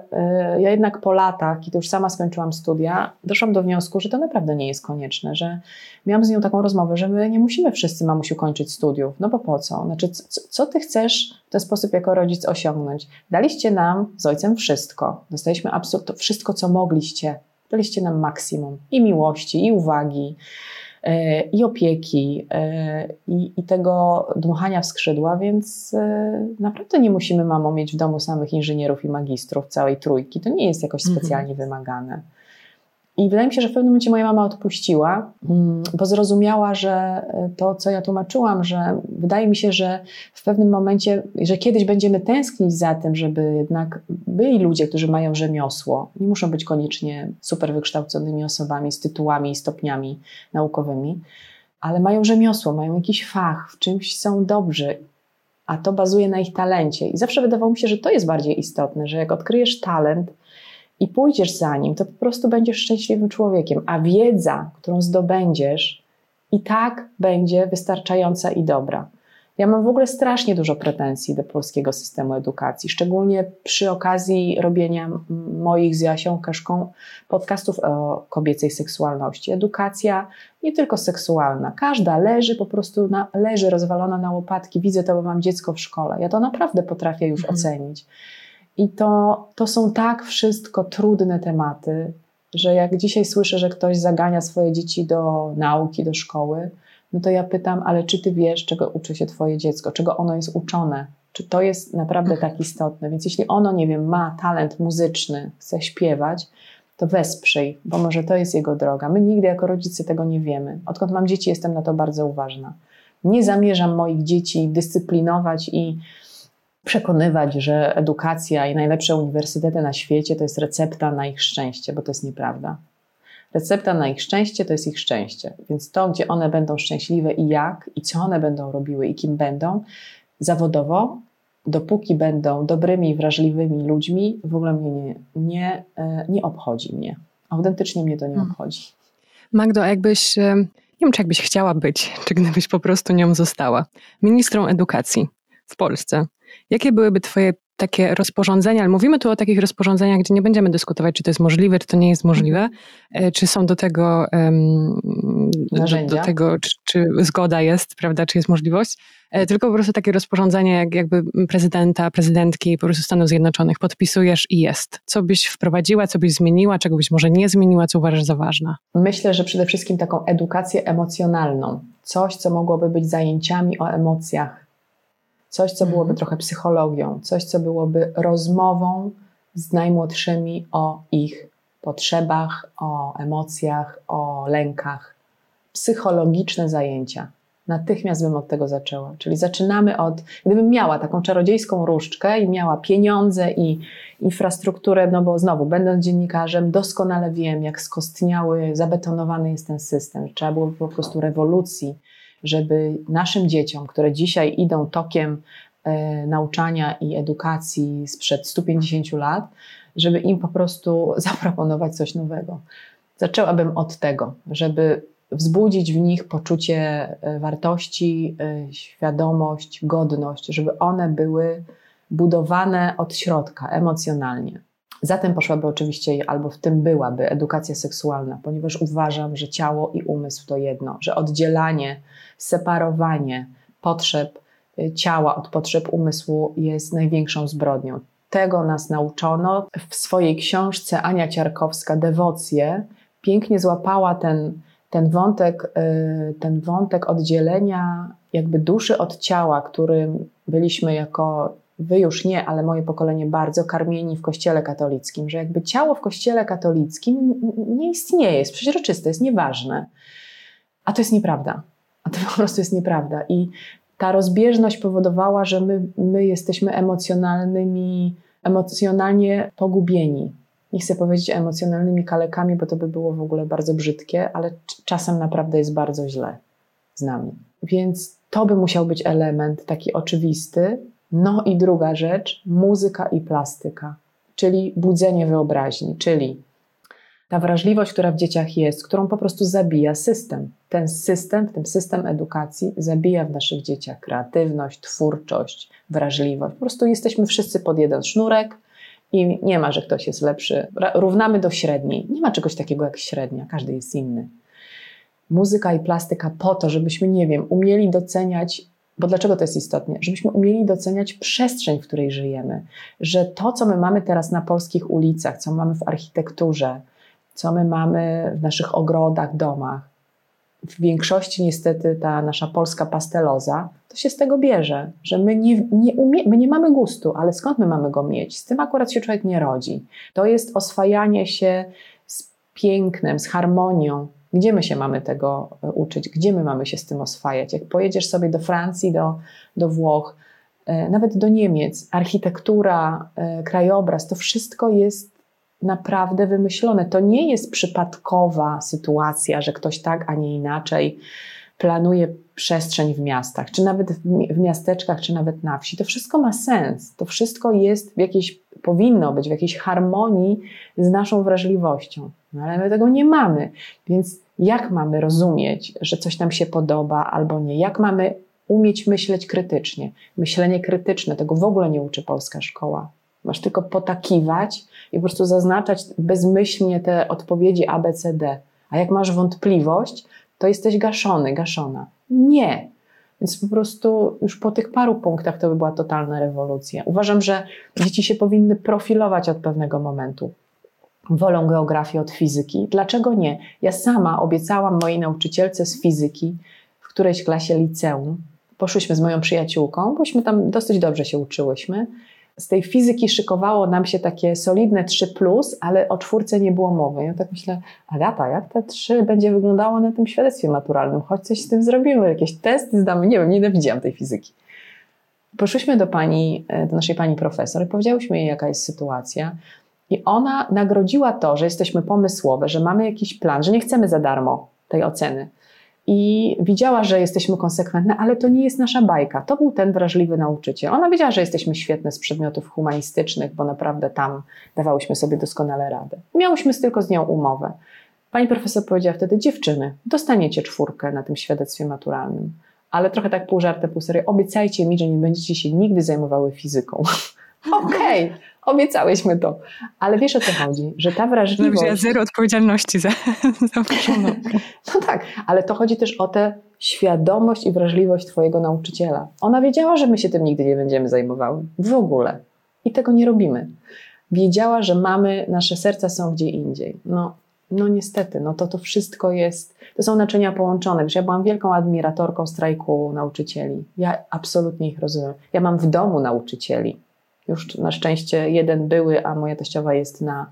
y, ja jednak po latach, kiedy już sama skończyłam studia, doszłam do wniosku, że to naprawdę nie jest konieczne, że miałam z nią taką rozmowę, że my nie musimy wszyscy, mamusiu, kończyć studiów. No bo po co? Znaczy, co, co ty chcesz w ten sposób jako rodzic osiągnąć? Daliście nam z ojcem wszystko. Dostaliśmy absolutnie wszystko, co mogliście. Daliście nam maksimum i miłości, i uwagi i opieki, e, i, i tego dmuchania w skrzydła, więc e, naprawdę nie musimy, mamo, mieć w domu samych inżynierów i magistrów, całej trójki. To nie jest jakoś mhm. specjalnie mhm. wymagane. I wydaje mi się, że w pewnym momencie moja mama odpuściła, mm, bo zrozumiała, że e, to, co ja tłumaczyłam, że wydaje mi się, że w pewnym momencie, że kiedyś będziemy tęsknić za tym, żeby jednak byli ludzie, którzy mają rzemiosło, nie muszą być koniecznie super wykształconymi osobami z tytułami i stopniami naukowymi, ale mają rzemiosło, mają jakiś fach, w czymś są dobrzy, a to bazuje na ich talencie. I zawsze wydawało mi się, że to jest bardziej istotne, że jak odkryjesz talent, i pójdziesz za nim, to po prostu będziesz szczęśliwym człowiekiem, a wiedza, którą zdobędziesz, i tak będzie wystarczająca i dobra. Ja mam w ogóle strasznie dużo pretensji do polskiego systemu edukacji, szczególnie przy okazji robienia moich z Jasią Kaszką podcastów o kobiecej seksualności. Edukacja nie tylko seksualna, każda leży po prostu, na, leży rozwalona na łopatki. Widzę to, bo mam dziecko w szkole. Ja to naprawdę potrafię już mhm. ocenić. I to, to są tak wszystko trudne tematy, że jak dzisiaj słyszę, że ktoś zagania swoje dzieci do nauki, do szkoły, no to ja pytam, ale czy ty wiesz, czego uczy się twoje dziecko, czego ono jest uczone? Czy to jest naprawdę tak istotne? Więc jeśli ono, nie wiem, ma talent muzyczny, chce śpiewać, to wesprzyj, bo może to jest jego droga. My nigdy jako rodzice tego nie wiemy. Odkąd mam dzieci, jestem na to bardzo uważna. Nie zamierzam moich dzieci dyscyplinować i przekonywać, że edukacja i najlepsze uniwersytety na świecie to jest recepta na ich szczęście, bo to jest nieprawda. Recepta na ich szczęście to jest ich szczęście. Więc to, gdzie one będą szczęśliwe i jak, i co one będą robiły i kim będą zawodowo, dopóki będą dobrymi, wrażliwymi ludźmi, w ogóle mnie nie, nie, e, nie obchodzi mnie. Autentycznie mnie to nie hmm. obchodzi. Magdo, jakbyś, e, nie wiem, czy jakbyś chciała być, czy gdybyś po prostu nią została, ministrą edukacji w Polsce, jakie byłyby Twoje takie rozporządzenia, ale mówimy tu o takich rozporządzeniach, gdzie nie będziemy dyskutować, czy to jest możliwe, czy to nie jest możliwe, e, czy są do tego, do, do, tego czy, czy, zgoda jest, prawda, czy jest możliwość, e, tylko po prostu takie rozporządzenie, jak jakby prezydenta, prezydentki po prostu Stanów Zjednoczonych podpisujesz i jest. Co byś wprowadziła, co byś zmieniła, czego byś może nie zmieniła, co uważasz za ważne? Myślę, że przede wszystkim taką edukację emocjonalną. Coś, co mogłoby być zajęciami o emocjach, coś, co byłoby mhm. trochę psychologią, coś, co byłoby rozmową z najmłodszymi o ich potrzebach, o emocjach, o lękach. Psychologiczne zajęcia. Natychmiast bym od tego zaczęła. Czyli zaczynamy od, gdybym miała taką czarodziejską różdżkę i miała pieniądze i infrastrukturę, no bo znowu, będąc dziennikarzem, doskonale wiem, jak skostniały, zabetonowany jest ten system. Trzeba było po prostu rewolucji żeby naszym dzieciom, które dzisiaj idą tokiem e, nauczania i edukacji sprzed 150 lat, żeby im po prostu zaproponować coś nowego. Zaczęłabym od tego, żeby wzbudzić w nich poczucie e, wartości, e, świadomość, godność, żeby one były budowane od środka emocjonalnie. Zatem poszłaby oczywiście, albo w tym byłaby edukacja seksualna, ponieważ uważam, że ciało i umysł to jedno, że oddzielanie, separowanie potrzeb y, ciała od potrzeb umysłu jest największą zbrodnią. Tego nas nauczono. W swojej książce Ania Ciarkowska, Dewocje, pięknie złapała ten, ten, wątek, y, ten wątek oddzielenia jakby duszy od ciała, którym byliśmy jako wy już nie, ale moje pokolenie bardzo karmieni w kościele katolickim, że jakby ciało w kościele katolickim nie istnieje, jest przeźroczyste, jest nieważne. A to jest nieprawda. A to po prostu jest nieprawda. I ta rozbieżność powodowała, że my, my jesteśmy emocjonalnymi, emocjonalnie pogubieni. Nie chcę powiedzieć emocjonalnymi kalekami, bo to by było w ogóle bardzo brzydkie, ale czasem naprawdę jest bardzo źle z nami. Więc to by musiał być element taki oczywisty, no i druga rzecz, muzyka i plastyka, czyli budzenie wyobraźni, czyli ta wrażliwość, która w dzieciach jest, którą po prostu zabija system. Ten system, w tym system edukacji, zabija w naszych dzieciach kreatywność, twórczość, wrażliwość. Po prostu jesteśmy wszyscy pod jeden sznurek i nie ma, że ktoś jest lepszy. Równamy do średniej. Nie ma czegoś takiego jak średnia, każdy jest inny. Muzyka i plastyka po to, żebyśmy, nie wiem, umieli doceniać bo dlaczego to jest istotne? Żebyśmy umieli doceniać przestrzeń, w której żyjemy. Że to, co my mamy teraz na polskich ulicach, co mamy w architekturze, co my mamy w naszych ogrodach, domach, w większości niestety ta nasza polska pasteloza, to się z tego bierze, że my nie, nie, umie, my nie mamy gustu, ale skąd my mamy go mieć? Z tym akurat się człowiek nie rodzi. To jest oswajanie się z pięknem, z harmonią, gdzie my się mamy tego e, uczyć? Gdzie my mamy się z tym oswajać? Jak pojedziesz sobie do Francji, do, do Włoch, e, nawet do Niemiec, architektura, e, krajobraz, to wszystko jest naprawdę wymyślone. To nie jest przypadkowa sytuacja, że ktoś tak, a nie inaczej planuje przestrzeń w miastach, czy nawet w miasteczkach, czy nawet na wsi. To wszystko ma sens. To wszystko jest w jakiejś, powinno być w jakiejś harmonii z naszą wrażliwością. No ale my tego nie mamy. Więc jak mamy rozumieć, że coś nam się podoba albo nie? Jak mamy umieć myśleć krytycznie? Myślenie krytyczne, tego w ogóle nie uczy polska szkoła. Masz tylko potakiwać i po prostu zaznaczać bezmyślnie te odpowiedzi A, B, C, D. A jak masz wątpliwość, to jesteś gaszony, gaszona. Nie. Więc po prostu już po tych paru punktach to by była totalna rewolucja. Uważam, że dzieci się powinny profilować od pewnego momentu wolą geografię od fizyki. Dlaczego nie? Ja sama obiecałam mojej nauczycielce z fizyki, którejś klasie liceum. Poszłyśmy z moją przyjaciółką, bośmy tam dosyć dobrze się uczyłyśmy. Z tej fizyki szykowało nam się takie solidne 3, plus, ale o czwórce nie było mowy. Ja tak myślę, Agata, jak te 3 będzie wyglądało na tym świadectwie maturalnym? Choć coś z tym zrobimy, jakieś testy zdamy. Nie wiem, nienawidziłam tej fizyki. Poszłyśmy do pani, e, do naszej pani profesor i powiedziałyśmy jej, jaka jest sytuacja. I ona nagrodziła to, że jesteśmy pomysłowe, że mamy jakiś plan, że nie chcemy za darmo tej oceny. I widziała, że jesteśmy konsekwentne, ale to nie jest nasza bajka. To był ten wrażliwy nauczyciel. Ona wiedziała, że jesteśmy świetne z przedmiotów humanistycznych, bo naprawdę tam dawałyśmy sobie doskonale radę. Miałyśmy tylko z nią umowę. Pani profesor powiedziała wtedy: Dziewczyny, dostaniecie czwórkę na tym świadectwie maturalnym ale trochę tak pół żartem, pół serio, obiecajcie mi, że nie będziecie się nigdy zajmowały fizyką. Okej, okay, obiecałyśmy to. Ale wiesz o co chodzi, że ta wrażliwość... Ja zero odpowiedzialności za, za No tak, ale to chodzi też o tę świadomość i wrażliwość twojego nauczyciela. Ona wiedziała, że my się tym nigdy nie będziemy zajmowały. W ogóle. I tego nie robimy. Wiedziała, że mamy, nasze serca są gdzie indziej. No, no niestety, no to to wszystko jest, to są naczynia połączone. Wiesz, ja byłam wielką admiratorką strajku nauczycieli. Ja absolutnie ich rozumiem. Ja mam w domu nauczycieli. Już na szczęście jeden były, a moja teściowa jest na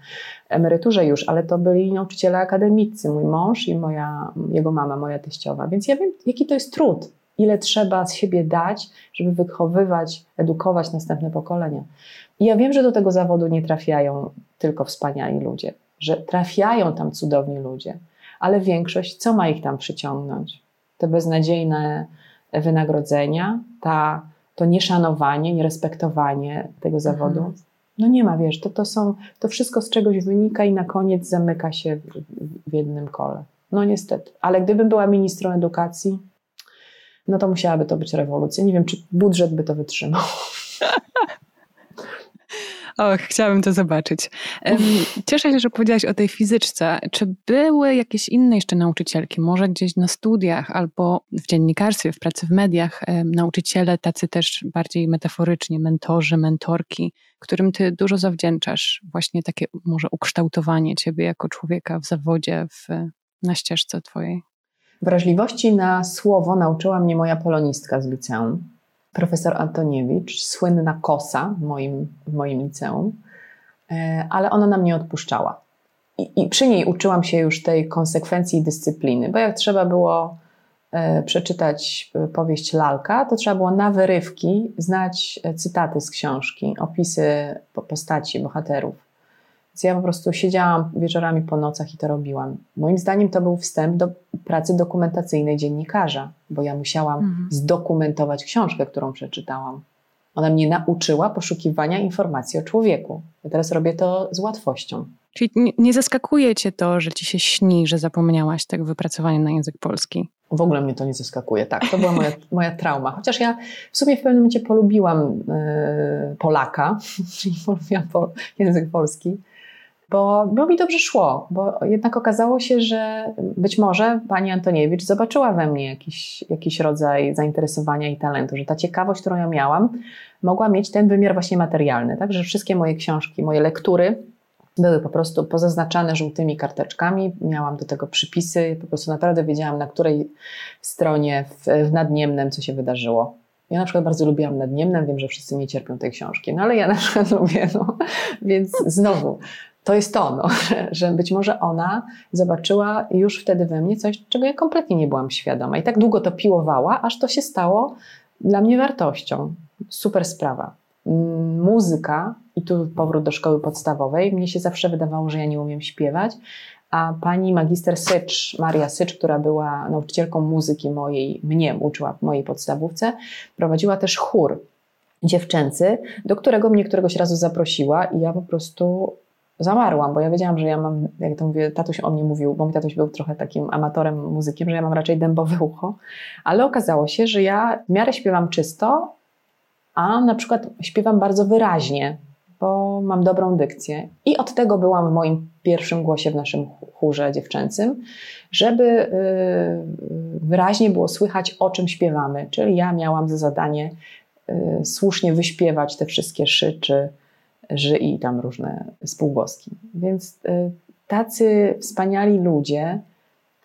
emeryturze już, ale to byli nauczyciele akademicy, mój mąż i moja, jego mama, moja teściowa. Więc ja wiem, jaki to jest trud, ile trzeba z siebie dać, żeby wychowywać, edukować następne pokolenia. I ja wiem, że do tego zawodu nie trafiają tylko wspaniali ludzie że trafiają tam cudowni ludzie, ale większość, co ma ich tam przyciągnąć? Te beznadziejne wynagrodzenia, ta, to nieszanowanie, nierespektowanie tego zawodu. Mhm. No nie ma, wiesz, to, to są, to wszystko z czegoś wynika i na koniec zamyka się w, w jednym kole. No niestety. Ale gdybym była ministrą edukacji, no to musiałaby to być rewolucja. Nie wiem, czy budżet by to wytrzymał. Och, chciałabym to zobaczyć. Cieszę się, że powiedziałaś o tej fizyczce. Czy były jakieś inne jeszcze nauczycielki, może gdzieś na studiach albo w dziennikarstwie, w pracy w mediach, nauczyciele tacy też bardziej metaforycznie, mentorzy, mentorki, którym ty dużo zawdzięczasz, właśnie takie może ukształtowanie ciebie jako człowieka w zawodzie, w, na ścieżce twojej? Wrażliwości na słowo nauczyła mnie moja polonistka z liceum profesor Antoniewicz, słynna kosa w moim, w moim liceum, e, ale ona nam nie odpuszczała. I, I, przy niej uczyłam się już tej konsekwencji dyscypliny, bo jak trzeba było e, przeczytać e, powieść Lalka, to trzeba było na wyrywki znać cytaty z książki, opisy postaci, bohaterów. Więc ja po prostu siedziałam wieczorami po nocach i to robiłam. Moim zdaniem to był wstęp do pracy dokumentacyjnej dziennikarza, bo ja musiałam mhm. zdokumentować książkę, którą przeczytałam. Ona mnie nauczyła poszukiwania informacji o człowieku. Ja teraz robię to z łatwością. Czyli nie, nie zaskakuje cię to, że ci się śni, że zapomniałaś tego wypracowania na język polski? W ogóle mnie to nie zaskakuje. Tak, to była moja, moja trauma. Chociaż ja w sumie w pewnym momencie polubiłam yy, Polaka, czyli polubiłam po, język polski bo, bo mi dobrze szło, bo jednak okazało się, że być może pani Antoniewicz zobaczyła we mnie jakiś, jakiś rodzaj zainteresowania i talentu, że ta ciekawość, którą ja miałam, mogła mieć ten wymiar właśnie materialny, tak, że wszystkie moje książki, moje lektury były po prostu pozaznaczane żółtymi karteczkami, miałam do tego przypisy, po prostu naprawdę wiedziałam, na której stronie w, w Nadniemnem co się wydarzyło. Ja na przykład bardzo lubiłam Nadniemnem, wiem, że wszyscy nie cierpią tej książki, no ale ja na przykład lubię, no. Więc znowu, to jest to, no, że, że być może ona zobaczyła już wtedy we mnie coś, czego ja kompletnie nie byłam świadoma. I tak długo to piłowała, aż to się stało dla mnie wartością. Super sprawa. Mm, muzyka, i tu powrót do szkoły podstawowej, mnie się zawsze wydawało, że ja nie umiem śpiewać, a pani magister Sycz, Maria Sycz, która była nauczycielką muzyki mojej, mnie uczyła w mojej podstawówce, prowadziła też chór dziewczęcy, do którego mnie któregoś razu zaprosiła i ja po prostu zamarłam, bo ja wiedziałam, że ja mam, jak to mówię, tatuś o mnie mówił, bo mój tatuś był trochę takim amatorem muzykiem, że ja mam raczej dębowe ucho, ale okazało się, że ja w miarę śpiewam czysto, a na przykład śpiewam bardzo wyraźnie, bo mam dobrą dykcję. I od tego byłam w moim pierwszym głosie w naszym chórze dziewczęcym, żeby y, wyraźnie było słychać, o czym śpiewamy. Czyli ja miałam za zadanie y, słusznie wyśpiewać te wszystkie szyczy, ży i tam różne spółgłoski. Więc y, tacy wspaniali ludzie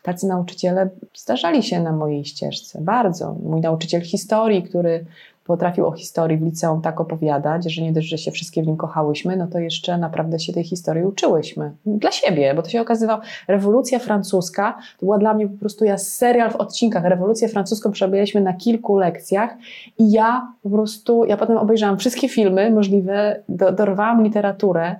tacy nauczyciele zdarzali się na mojej ścieżce, bardzo. Mój nauczyciel historii, który potrafił o historii w liceum tak opowiadać, że nie dość, że się wszystkie w nim kochałyśmy, no to jeszcze naprawdę się tej historii uczyłyśmy. Dla siebie, bo to się okazywało, rewolucja francuska to była dla mnie po prostu ja serial w odcinkach. Rewolucję francuską przebyliśmy na kilku lekcjach i ja po prostu, ja potem obejrzałam wszystkie filmy możliwe, do, dorwałam literaturę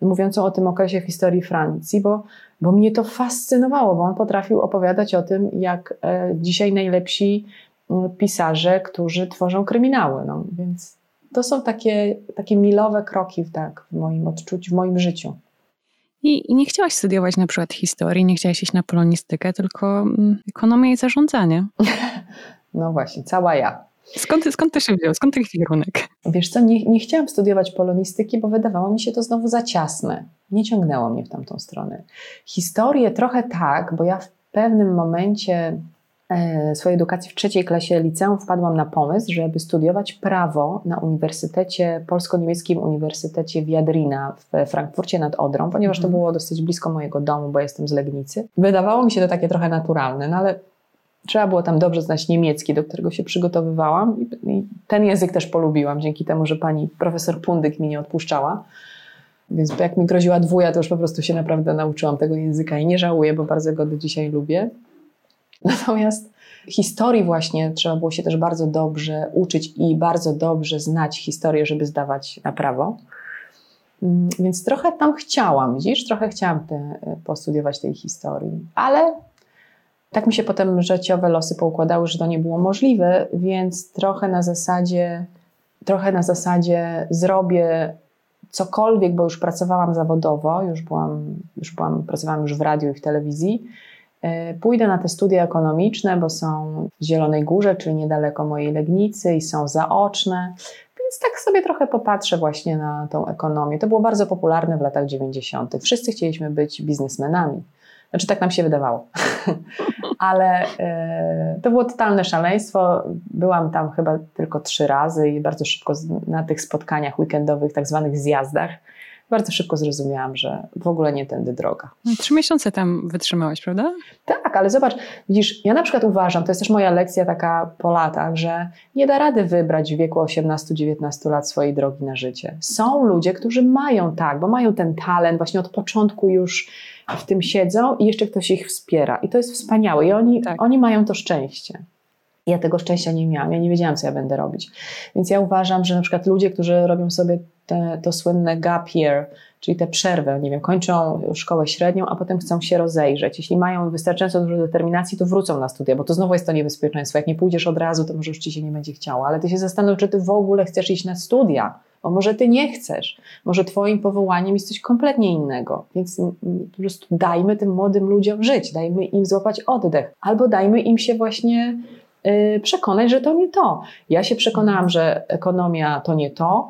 mówiącą o tym okresie historii Francji, bo, bo mnie to fascynowało, bo on potrafił opowiadać o tym, jak e, dzisiaj najlepsi pisarze, którzy tworzą kryminały. No, więc to są takie, takie milowe kroki tak, w moim odczuciu, w moim życiu. I, I, nie chciałaś studiować na przykład historii, nie chciałaś iść na polonistykę, tylko mm, ekonomię i zarządzanie. No właśnie, cała ja. Skąd, skąd to się wziął? Skąd ten kierunek? Wiesz co, nie, nie chciałam studiować polonistyki, bo wydawało mi się to znowu za ciasne. Nie ciągnęło mnie w tamtą stronę. Historię trochę tak, bo ja w pewnym momencie swojej edukacji w trzeciej klasie liceum wpadłam na pomysł, żeby studiować prawo na Uniwersytecie, Polsko-Niemieckim Uniwersytecie Wiadrina w Frankfurcie nad Odrą, ponieważ to mhm. było dosyć blisko mojego domu, bo jestem z Legnicy. Wydawało mi się to takie trochę naturalne, no ale trzeba było tam dobrze znać niemiecki, do którego się przygotowywałam i ten język też polubiłam, dzięki temu, że pani profesor Pundyk mi nie odpuszczała. Więc jak mi groziła dwuja, to już po prostu się naprawdę nauczyłam tego języka i nie żałuję, bo bardzo go do dzisiaj lubię. Natomiast historii właśnie trzeba było się też bardzo dobrze uczyć i bardzo dobrze znać historię, żeby zdawać na prawo. Mm, więc trochę tam chciałam, widzisz, trochę chciałam te, e, postudiować tej historii, ale tak mi się potem życiowe losy poukładały, że to nie było możliwe, więc trochę na zasadzie, trochę na zasadzie zrobię cokolwiek, bo już pracowałam zawodowo, już byłam, już byłam, pracowałam już w radiu i w telewizji, pójdę na te studia ekonomiczne, bo są w Zielonej Górze, czyli niedaleko mojej Legnicy i są zaoczne, więc tak sobie trochę popatrzę właśnie na tą ekonomię. To było bardzo popularne w latach 90. Wszyscy chcieliśmy być biznesmenami. Znaczy, tak nam się wydawało. Ale e, to było totalne szaleństwo. Byłam tam chyba tylko trzy razy i bardzo szybko na tych spotkaniach weekendowych, tak zwanych zjazdach, bardzo szybko zrozumiałam, że w ogóle nie tędy droga. No, trzy miesiące tam wytrzymałaś, prawda? Tak, ale zobacz, widzisz, ja na przykład uważam, to jest też moja lekcja taka po latach, że nie da rady wybrać w wieku 18-19 lat swojej drogi na życie. Są ludzie, którzy mają tak, bo mają ten talent, właśnie od początku już w tym siedzą i jeszcze ktoś ich wspiera. I to jest wspaniałe. I oni, tak. oni mają to szczęście. Ja tego szczęścia nie miałam, ja nie wiedziałam, co ja będę robić. Więc ja uważam, że na przykład ludzie, którzy robią sobie te, to słynne gap year, czyli te przerwy, nie wiem, kończą szkołę średnią, a potem chcą się rozejrzeć. Jeśli mają wystarczająco dużo determinacji, to wrócą na studia, bo to znowu jest to niebezpieczeństwo. Jak nie pójdziesz od razu, to może już ci się nie będzie chciało, ale ty się zastanów, czy ty w ogóle chcesz iść na studia, bo może ty nie chcesz, może twoim powołaniem jest coś kompletnie innego, więc po prostu dajmy tym młodym ludziom żyć, dajmy im złapać oddech, albo dajmy im się właśnie y, przekonać, że to nie to. Ja się przekonałam, że ekonomia to nie to,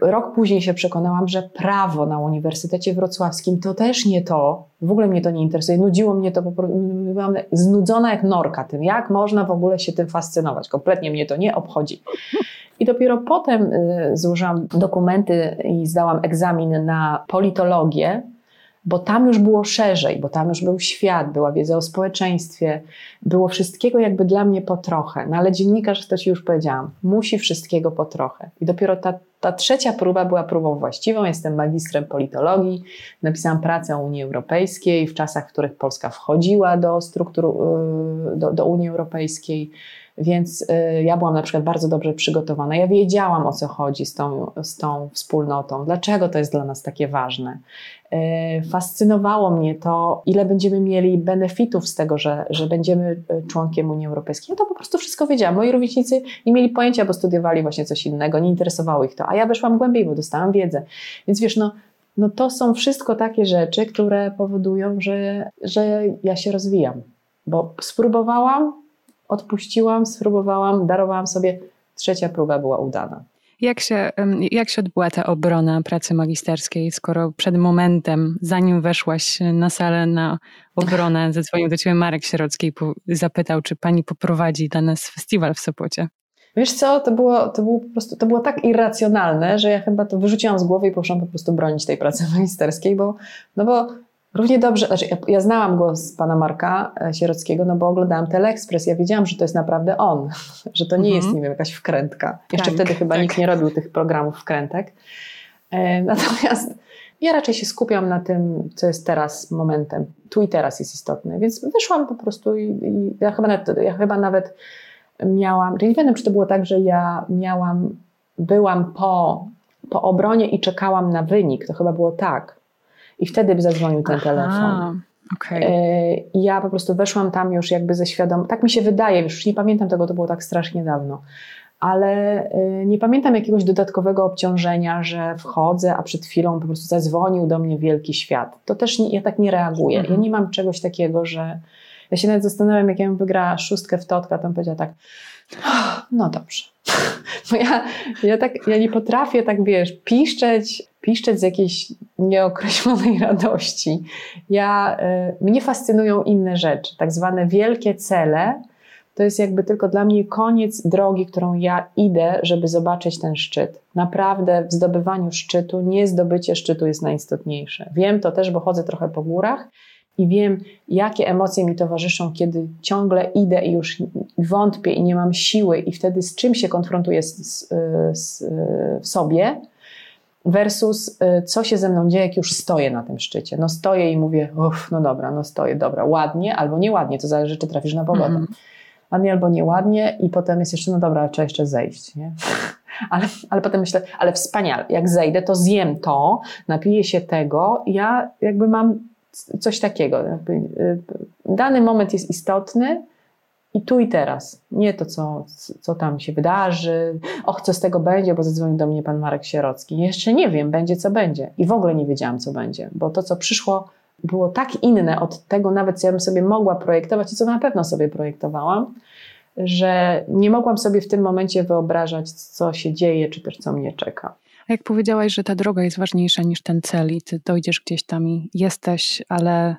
Rok później się przekonałam, że prawo na Uniwersytecie Wrocławskim to też nie to. W ogóle mnie to nie interesuje. Nudziło mnie to po prostu. Byłam znudzona jak norka tym, jak można w ogóle się tym fascynować. Kompletnie mnie to nie obchodzi. I dopiero potem y, złożyłam dokumenty i zdałam egzamin na politologię, bo tam już było szerzej, bo tam już był świat, była wiedza o społeczeństwie, było wszystkiego jakby dla mnie po trochę. No ale dziennikarz, to Ci już powiedziałam, musi wszystkiego po trochę. I dopiero ta, ta trzecia próba była próbą właściwą. Jestem magistrem politologii, napisałam pracę o Unii Europejskiej w czasach, w których Polska wchodziła do struktur, y, do, do Unii Europejskiej. Więc y, ja byłam na przykład bardzo dobrze przygotowana. Ja wiedziałam o co chodzi z tą, z tą wspólnotą, dlaczego to jest dla nas takie ważne. Y, fascynowało mnie to, ile będziemy mieli benefitów z tego, że, że będziemy y, członkiem Unii Europejskiej. Ja to po prostu wszystko wiedziałam. Moi rówieśnicy nie mieli pojęcia, bo studiowali właśnie coś innego, nie interesowało ich to, a ja weszłam głębiej, bo dostałam wiedzę. Więc wiesz, no, no to są wszystko takie rzeczy, które powodują, że, że ja się rozwijam. Bo spróbowałam, odpuściłam, spróbowałam, darowałam sobie. Trzecia próba była udana. Jak się, jak się odbyła ta obrona pracy magisterskiej, skoro przed momentem, zanim weszłaś na salę na obronę, zadzwonił do ciebie Marek Sierocki i zapytał, czy pani poprowadzi dla nas festiwal w Sopocie? Wiesz co, to było, to było po prostu, to było tak irracjonalne, że ja chyba to wyrzuciłam z głowy i poszłam po prostu bronić tej pracy magisterskiej, bo, no bo Równie dobrze, znaczy ja, ja znałam głos pana Marka e, Sierockiego, no bo oglądałam Teleekspres, ja wiedziałam, że to jest naprawdę on, że to nie mhm. jest, nie wiem, jakaś wkrętka. Jeszcze tak, wtedy chyba tak. nikt nie robił tych programów wkrętek. E, natomiast ja raczej się skupiam na tym, co jest teraz momentem. Tu i teraz jest istotne. Więc wyszłam po prostu i, i ja, chyba nawet, ja chyba nawet miałam, nie wiem, czy to było tak, że ja miałam, byłam po, po obronie i czekałam na wynik. To chyba było tak. I wtedy by zadzwonił ten Aha, telefon. Okay. E, I ja po prostu weszłam tam już jakby ze świadom. Tak mi się wydaje, już nie pamiętam tego, to było tak strasznie dawno ale y, nie pamiętam jakiegoś dodatkowego obciążenia, że wchodzę, a przed chwilą po prostu zadzwonił do mnie wielki świat. To też nie, ja tak nie reaguję. Mhm. Ja nie mam czegoś takiego, że ja się nawet zastanawiam, jak ja bym wygrała szóstkę w totka, to bym powiedziała tak, no dobrze. Bo ja, ja, tak, ja nie potrafię tak, wiesz, piszczeć, piszczeć z jakiejś nieokreślonej radości. Ja, y, mnie fascynują inne rzeczy, tak zwane wielkie cele, to jest jakby tylko dla mnie koniec drogi, którą ja idę, żeby zobaczyć ten szczyt. Naprawdę w zdobywaniu szczytu, nie zdobycie szczytu jest najistotniejsze. Wiem to też, bo chodzę trochę po górach i wiem, jakie emocje mi towarzyszą, kiedy ciągle idę i już wątpię i nie mam siły, i wtedy z czym się konfrontuję z, z, z, w sobie, versus y, co się ze mną dzieje, jak już stoję na tym szczycie. No stoję i mówię, uff, no dobra, no stoję, dobra, ładnie albo nieładnie, to zależy, czy trafisz na pogodę. Mm ładnie albo nieładnie i potem jest jeszcze, no dobra, trzeba jeszcze zejść, nie? Ale, ale potem myślę, ale wspaniale, jak zejdę, to zjem to, napiję się tego, ja jakby mam coś takiego. Y, dany moment jest istotny i tu i teraz. Nie to, co, co tam się wydarzy, och, co z tego będzie, bo zadzwonił do mnie pan Marek Sierocki. Jeszcze nie wiem, będzie co będzie. I w ogóle nie wiedziałam, co będzie, bo to, co przyszło, było tak inne od tego, nawet co ja bym sobie mogła projektować i co na pewno sobie projektowałam, że nie mogłam sobie w tym momencie wyobrażać, co się dzieje, czy też co mnie czeka. A jak powiedziałaś, że ta droga jest ważniejsza niż ten cel i ty dojdziesz gdzieś tam i jesteś, ale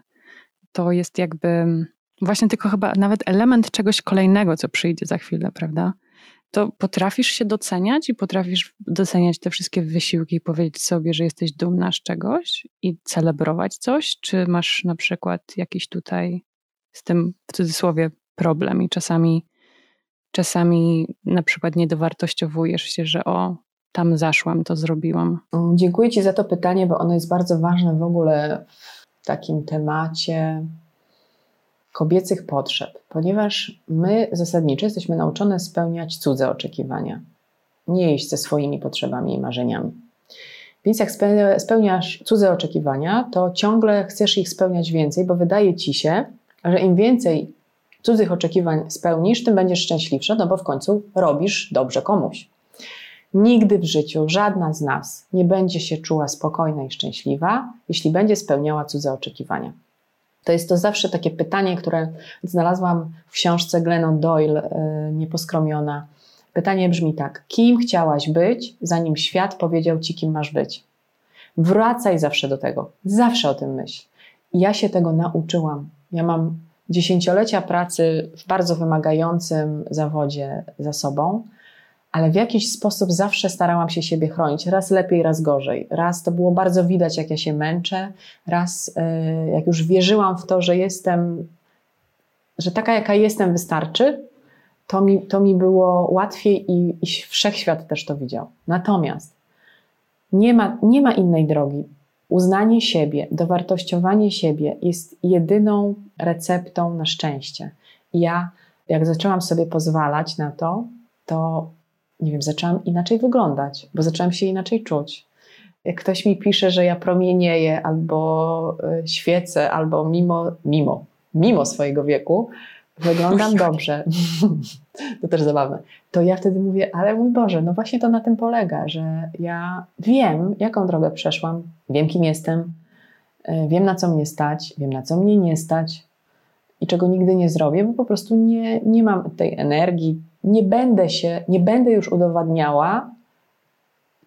to jest jakby właśnie tylko chyba nawet element czegoś kolejnego, co przyjdzie za chwilę, prawda? to potrafisz się doceniać i potrafisz doceniać te wszystkie wysiłki i powiedzieć sobie, że jesteś dumna z czegoś i celebrować coś? Czy masz na przykład jakiś tutaj z tym w cudzysłowie problem i czasami, czasami na przykład nie dowartościowujesz się, że o, tam zaszłam, to zrobiłam? Dziękuję Ci za to pytanie, bo ono jest bardzo ważne w ogóle w takim temacie kobiecych potrzeb, ponieważ my zasadniczo jesteśmy nauczone spełniać cudze oczekiwania, nie iść ze swoimi potrzebami i marzeniami. Więc jak spełniasz cudze oczekiwania, to ciągle chcesz ich spełniać więcej, bo wydaje ci się, że im więcej cudzych oczekiwań spełnisz, tym będziesz szczęśliwsza, no bo w końcu robisz dobrze komuś. Nigdy w życiu żadna z nas nie będzie się czuła spokojna i szczęśliwa, jeśli będzie spełniała cudze oczekiwania. To jest to zawsze takie pytanie, które znalazłam w książce Glennon Doyle, e, Nieposkromiona. Pytanie brzmi tak: kim chciałaś być, zanim świat powiedział ci, kim masz być? Wracaj zawsze do tego, zawsze o tym myśl. Ja się tego nauczyłam. Ja mam dziesięciolecia pracy w bardzo wymagającym zawodzie za sobą ale w jakiś sposób zawsze starałam się siebie chronić. Raz lepiej, raz gorzej. Raz to było bardzo widać, jak ja się męczę, raz e, jak już wierzyłam w to, że jestem, że taka jaka jestem wystarczy, to mi, to mi było łatwiej i, i wszechświat też to widział. Natomiast nie ma, nie ma innej drogi. Uznanie siebie, dowartościowanie siebie jest jedyną receptą na szczęście. I ja, jak zaczęłam sobie pozwalać na to, to nie wiem, zaczęłam inaczej wyglądać, bo zaczęłam się inaczej czuć. Jak ktoś mi pisze, że ja promienieję albo e, świecę, albo mimo, mimo, mimo swojego wieku, wyglądam dobrze. to też zabawne. To ja wtedy mówię, ale mój Boże, no właśnie to na tym polega, że ja wiem, jaką drogę przeszłam, wiem, kim jestem, e, wiem, na co mnie stać, wiem, na co mnie nie stać i czego nigdy nie zrobię, bo po prostu nie, nie mam tej energii, nie będę się, nie będę już udowadniała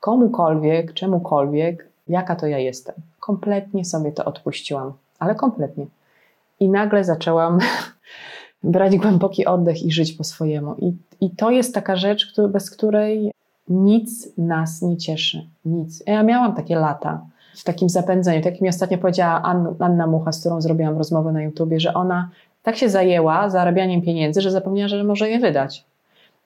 komukolwiek, czemukolwiek, jaka to ja jestem. Kompletnie sobie to odpuściłam, ale kompletnie. I nagle zaczęłam brać głęboki oddech i żyć po swojemu. I, i to jest taka rzecz, który, bez której nic nas nie cieszy. Nic. Ja miałam takie lata, w takim zapędzeniu. Tak jak mi ostatnio powiedziała Anna Mucha, z którą zrobiłam rozmowę na YouTubie, że ona tak się zajęła zarabianiem pieniędzy, że zapomniała, że może je wydać.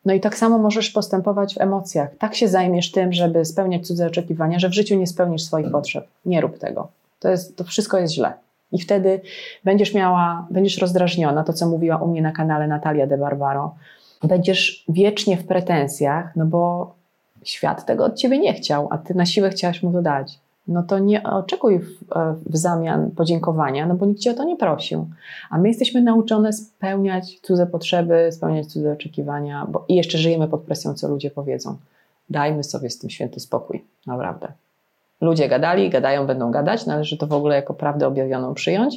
No i tak samo możesz postępować w emocjach. Tak się zajmiesz tym, żeby spełniać cudze oczekiwania, że w życiu nie spełnisz swoich potrzeb. Nie rób tego. To, jest, to wszystko jest źle. I wtedy będziesz miała, będziesz rozdrażniona, to co mówiła u mnie na kanale Natalia de Barbaro. Będziesz wiecznie w pretensjach, no bo świat tego od ciebie nie chciał, a ty na siłę chciałaś mu to dać no to nie oczekuj w, w, zamian podziękowania, no bo nikt cię o to nie prosił. A my jesteśmy nauczone spełniać cudze potrzeby, spełniać cudze oczekiwania, bo i jeszcze żyjemy pod presją, co ludzie powiedzą. Dajmy sobie z tym święty spokój, naprawdę. Ludzie gadali, gadają, będą gadać, należy to w ogóle jako prawdę objawioną przyjąć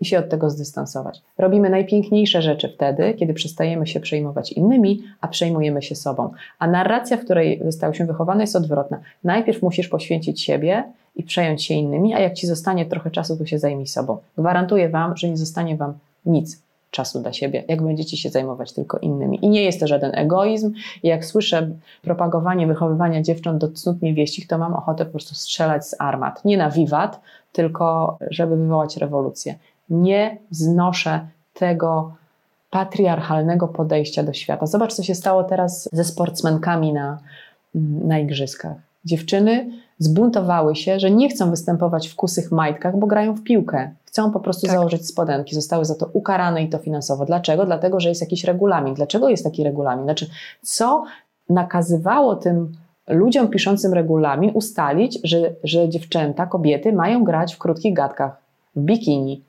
i się od tego zdystansować. Robimy najpiękniejsze rzeczy wtedy, kiedy przestajemy się przejmować innymi, a przejmujemy się sobą. A narracja, w której zostałyśmy wychowane, jest odwrotna. Najpierw musisz poświęcić siebie i przejąć się innymi, a jak ci zostanie trochę czasu, to się zajmij sobą. Gwarantuję Wam, że nie zostanie Wam nic czasu dla siebie, jak będziecie się zajmować tylko innymi. I nie jest to żaden egoizm. Jak słyszę propagowanie wychowywania dziewcząt do cnót niewieścich, to mam ochotę po prostu strzelać z armat. Nie na wiwat, tylko żeby wywołać rewolucję. Nie znoszę tego patriarchalnego podejścia do świata. Zobacz, co się stało teraz ze sportsmenkami na, na igrzyskach. Dziewczyny zbuntowały się, że nie chcą występować w kusych majtkach, bo grają w piłkę. Chcą po prostu tak. założyć spodenki. Zostały za to ukarane i to finansowo. Dlaczego? Dlatego, że jest jakiś regulamin. Dlaczego jest taki regulamin? Znaczy, co nakazywało tym ludziom piszącym regulamin ustalić, że, że dziewczęta, kobiety mają grać w krótkich gadkach, w bikini.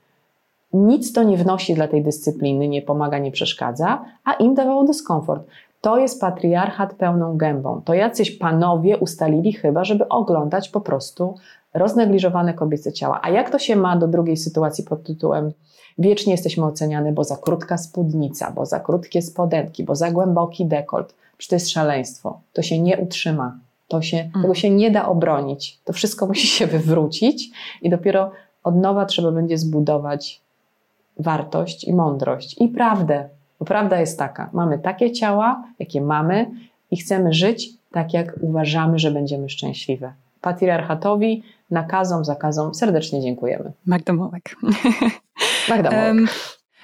Nic to nie wnosi dla tej dyscypliny, nie pomaga, nie przeszkadza, a im dawało dyskomfort. To jest patriarchat pełną gębą. To jacyś panowie ustalili chyba, żeby oglądać po prostu roznegliżowane kobiece ciała. A jak to się ma do drugiej sytuacji pod tytułem wiecznie jesteśmy oceniane, bo za krótka spódnica, bo za krótkie spodenki, bo za głęboki dekolt. Przecież to jest szaleństwo. To się nie utrzyma. To się, mm. Tego się nie da obronić. To wszystko musi się wywrócić i dopiero od nowa trzeba będzie zbudować wartość i mądrość i prawdę bo prawda jest taka: mamy takie ciała, jakie mamy, i chcemy żyć tak, jak uważamy, że będziemy szczęśliwe. Patriarchatowi, nakazom, zakazom serdecznie dziękujemy. Magda Mołek. Magda Mołek.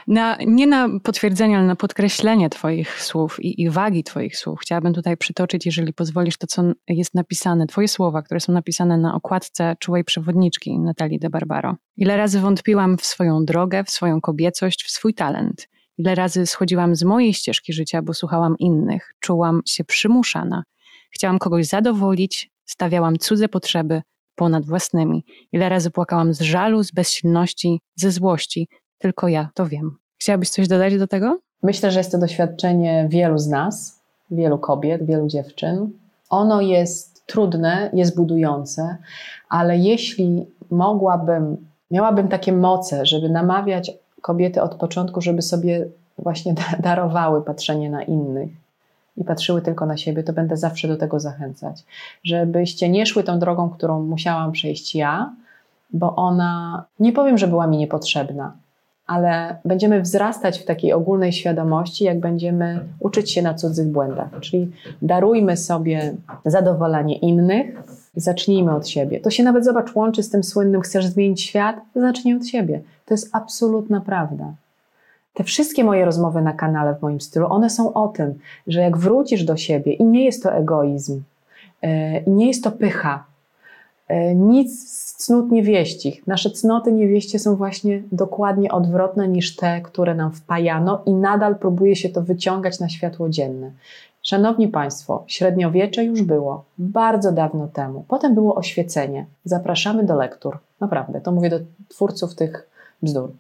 Na, nie na potwierdzenie, ale na podkreślenie Twoich słów i, i, wagi Twoich słów. Chciałabym tutaj przytoczyć, jeżeli pozwolisz, to co jest napisane, Twoje słowa, które są napisane na okładce czułej przewodniczki Natalii de Barbaro. Ile razy wątpiłam w swoją drogę, w swoją kobiecość, w swój talent. Ile razy schodziłam z mojej ścieżki życia, bo słuchałam innych, czułam się przymuszana. Chciałam kogoś zadowolić, stawiałam cudze potrzeby ponad własnymi. Ile razy płakałam z żalu, z bezsilności, ze złości. Tylko ja to wiem. Chciałabyś coś dodać do tego? Myślę, że jest to doświadczenie wielu z nas, wielu kobiet, wielu dziewczyn. Ono jest trudne, jest budujące, ale jeśli mogłabym, miałabym takie moce, żeby namawiać kobiety od początku, żeby sobie właśnie darowały patrzenie na innych i patrzyły tylko na siebie, to będę zawsze do tego zachęcać. Żebyście nie szły tą drogą, którą musiałam przejść ja, bo ona, nie powiem, że była mi niepotrzebna, ale będziemy wzrastać w takiej ogólnej świadomości, jak będziemy uczyć się na cudzych błędach. Czyli darujmy sobie zadowolenie innych, zacznijmy od siebie. To się nawet, zobacz, łączy z tym słynnym chcesz zmienić świat? Zacznij od siebie. To jest absolutna prawda. Te wszystkie moje rozmowy na kanale w moim stylu, one są o tym, że jak wrócisz do siebie i nie jest to egoizm, e, i nie jest to pycha, nic z cnót niewieścich. Nasze cnoty niewieście są właśnie dokładnie odwrotne niż te, które nam wpajano i nadal próbuje się to wyciągać na światło dzienne. Szanowni Państwo, średniowiecze już było, bardzo dawno temu. Potem było oświecenie. Zapraszamy do lektur. Naprawdę, to mówię do twórców tych bzdur.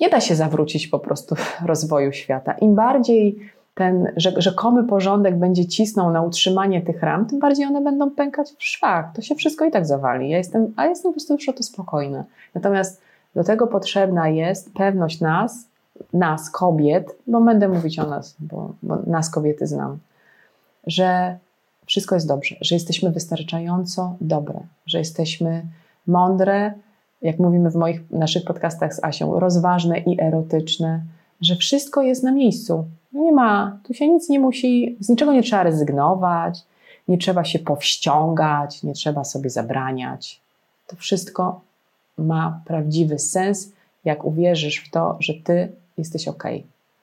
Nie da się zawrócić po prostu rozwoju świata. Im bardziej ten rzekomy porządek będzie cisnął na utrzymanie tych ram, tym bardziej one będą pękać w szwach. To się wszystko i tak zawali. Ja jestem, a jestem po prostu już o to spokojna. Natomiast do tego potrzebna jest pewność nas, nas, kobiet, bo będę mówić o nas, bo, bo nas kobiety znam, że wszystko jest dobrze, że jesteśmy wystarczająco dobre, że jesteśmy mądre, jak mówimy w moich naszych podcastach z Asią, rozważne i erotyczne, że wszystko jest na miejscu. Nie ma, tu się nic nie musi, z niczego nie trzeba rezygnować, nie trzeba się powściągać, nie trzeba sobie zabraniać. To wszystko ma prawdziwy sens, jak uwierzysz w to, że ty jesteś ok.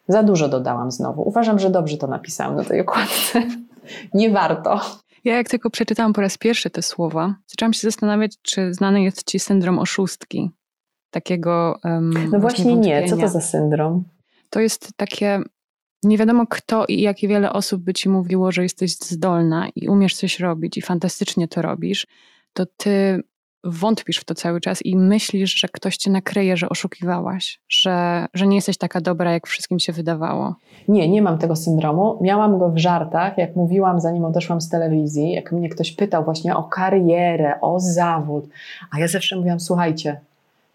Za dużo dodałam znowu. Uważam, że dobrze to napisałam na tej okładce. Nie warto. Ja jak tylko przeczytałam po raz pierwszy te słowa, zaczęłam się zastanawiać, czy znany jest ci syndrom oszustki. Takiego. Um, no właśnie nie. Co to za syndrom? To jest takie. Nie wiadomo kto i jak wiele osób by ci mówiło, że jesteś zdolna i umiesz coś robić i fantastycznie to robisz, to ty wątpisz w to cały czas i myślisz, że ktoś cię nakryje, że oszukiwałaś, że, że nie jesteś taka dobra, jak wszystkim się wydawało. Nie, nie mam tego syndromu. Miałam go w żartach, jak mówiłam, zanim odeszłam z telewizji, jak mnie ktoś pytał właśnie o karierę, o zawód, a ja zawsze mówiłam, słuchajcie,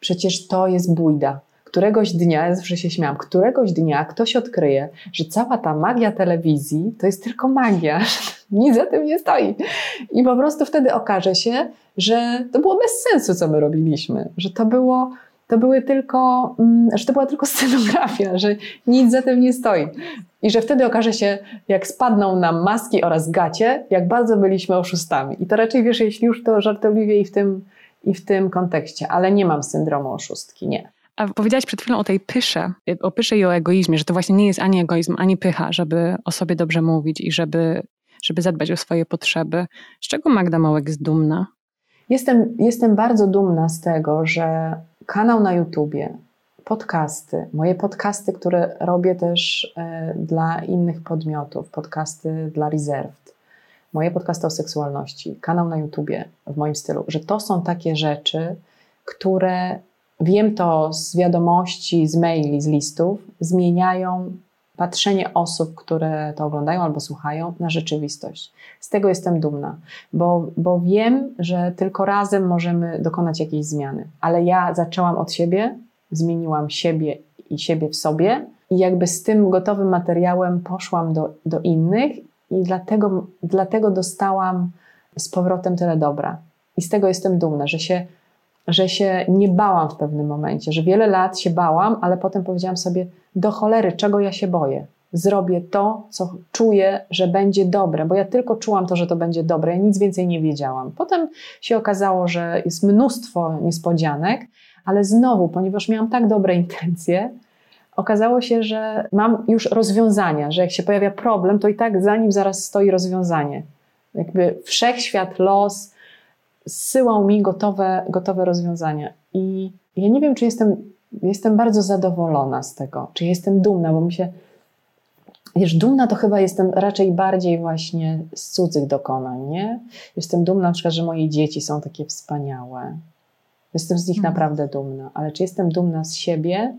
przecież to jest bójda. Któregoś dnia, ja zawsze się śmiałam, któregoś dnia ktoś odkryje, że cała ta magia telewizji to jest tylko magia, nic za tym nie stoi. I po prostu wtedy okaże się, że to było bez sensu, co my robiliśmy, że to było, to były tylko, mm, że to była tylko scenografia, że nic za tym nie stoi. I że wtedy okaże się, jak spadną nam maski oraz gacie, jak bardzo byliśmy oszustami. I to raczej wiesz, jeśli już to żartobliwie i w tym, i w tym kontekście, ale nie mam syndromu oszustki, nie. A powiedziałaś przed chwilą o tej pysze, o pysze i o egoizmie, że to właśnie nie jest ani egoizm, ani pycha, żeby o sobie dobrze mówić i żeby, żeby zadbać o swoje potrzeby. Z czego Magda Małek jest dumna? Jestem, jestem bardzo dumna z tego, że kanał na YouTubie, podcasty, moje podcasty, które robię też e, dla innych podmiotów, podcasty dla Reserved, moje podcasty o seksualności, kanał na YouTubie w moim stylu, że to są takie rzeczy, które wiem to z wiadomości, z maili, z listów, zmieniają patrzenie osób, które to oglądają albo słuchają, na rzeczywistość. Z tego jestem dumna, bo, bo wiem, że tylko razem możemy dokonać jakiejś zmiany. Ale ja zaczęłam od siebie, zmieniłam siebie i siebie w sobie, i jakby z tym gotowym materiałem poszłam do, do innych, i dlatego, dlatego dostałam z powrotem tyle dobra. I z tego jestem dumna, że się, że się nie bałam w pewnym momencie, że wiele lat się bałam, ale potem powiedziałam sobie, do cholery, czego ja się boję? Zrobię to, co czuję, że będzie dobre, bo ja tylko czułam to, że to będzie dobre, ja nic więcej nie wiedziałam. Potem się okazało, że jest mnóstwo niespodzianek, ale znowu, ponieważ miałam tak dobre intencje, okazało się, że mam już rozwiązania, że jak się pojawia problem, to i tak za nim zaraz stoi rozwiązanie. Jakby wszechświat, los zsyłał mi gotowe, gotowe rozwiązania. I ja nie wiem, czy jestem jestem bardzo zadowolona z tego, czy jestem dumna, bo mi się. Wiesz, dumna to chyba jestem raczej bardziej właśnie z cudzych dokonań, nie? Jestem dumna na przykład, że moje dzieci są takie wspaniałe. Jestem z nich mhm. naprawdę dumna, ale czy jestem dumna z siebie?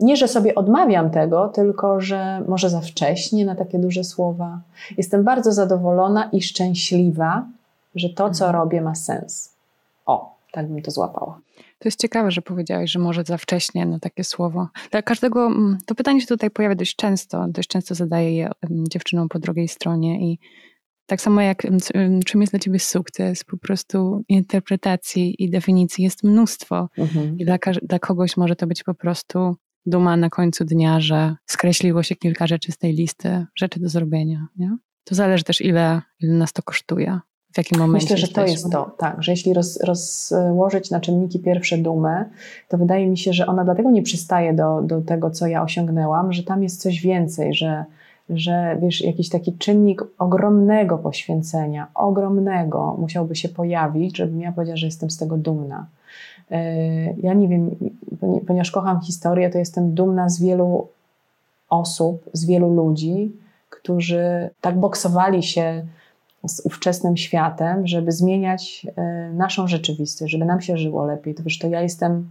Nie, że sobie odmawiam tego, tylko że może za wcześnie na takie duże słowa. Jestem bardzo zadowolona i szczęśliwa, że to, co mhm. robię, ma sens. O, tak bym to złapała. To jest ciekawe, że powiedziałeś, że może za wcześnie na takie słowo. Dla każdego, mm, to pytanie się tutaj pojawia dość często. Dość często zadaję je dziewczynom po drugiej stronie i tak samo jak czym jest dla ciebie sukces, po prostu interpretacji i definicji jest mnóstwo. Mhm. I dla, dla kogoś może to być po prostu duma na końcu dnia, że skreśliło się kilka rzeczy z tej listy, rzeczy do zrobienia. Nie? To zależy też, ile, ile nas to kosztuje w jakim momencie. Myślę, że to jest to, tak, że jeśli roz, rozłożyć na czynniki pierwsze dumę, to wydaje mi się, że ona dlatego nie przystaje do, do tego, co ja osiągnęłam, że tam jest coś więcej, że, że wiesz, jakiś taki czynnik ogromnego poświęcenia, ogromnego musiałby się pojawić, żebym ja powiedziała, że jestem z tego dumna. E, ja nie wiem, ponieważ kocham historię, to jestem dumna z wielu osób, z wielu ludzi, którzy tak boksowali się z ówczesnym światem, żeby zmieniać e, naszą rzeczywistość, żeby nam się żyło lepiej. To wiesz, to ja jestem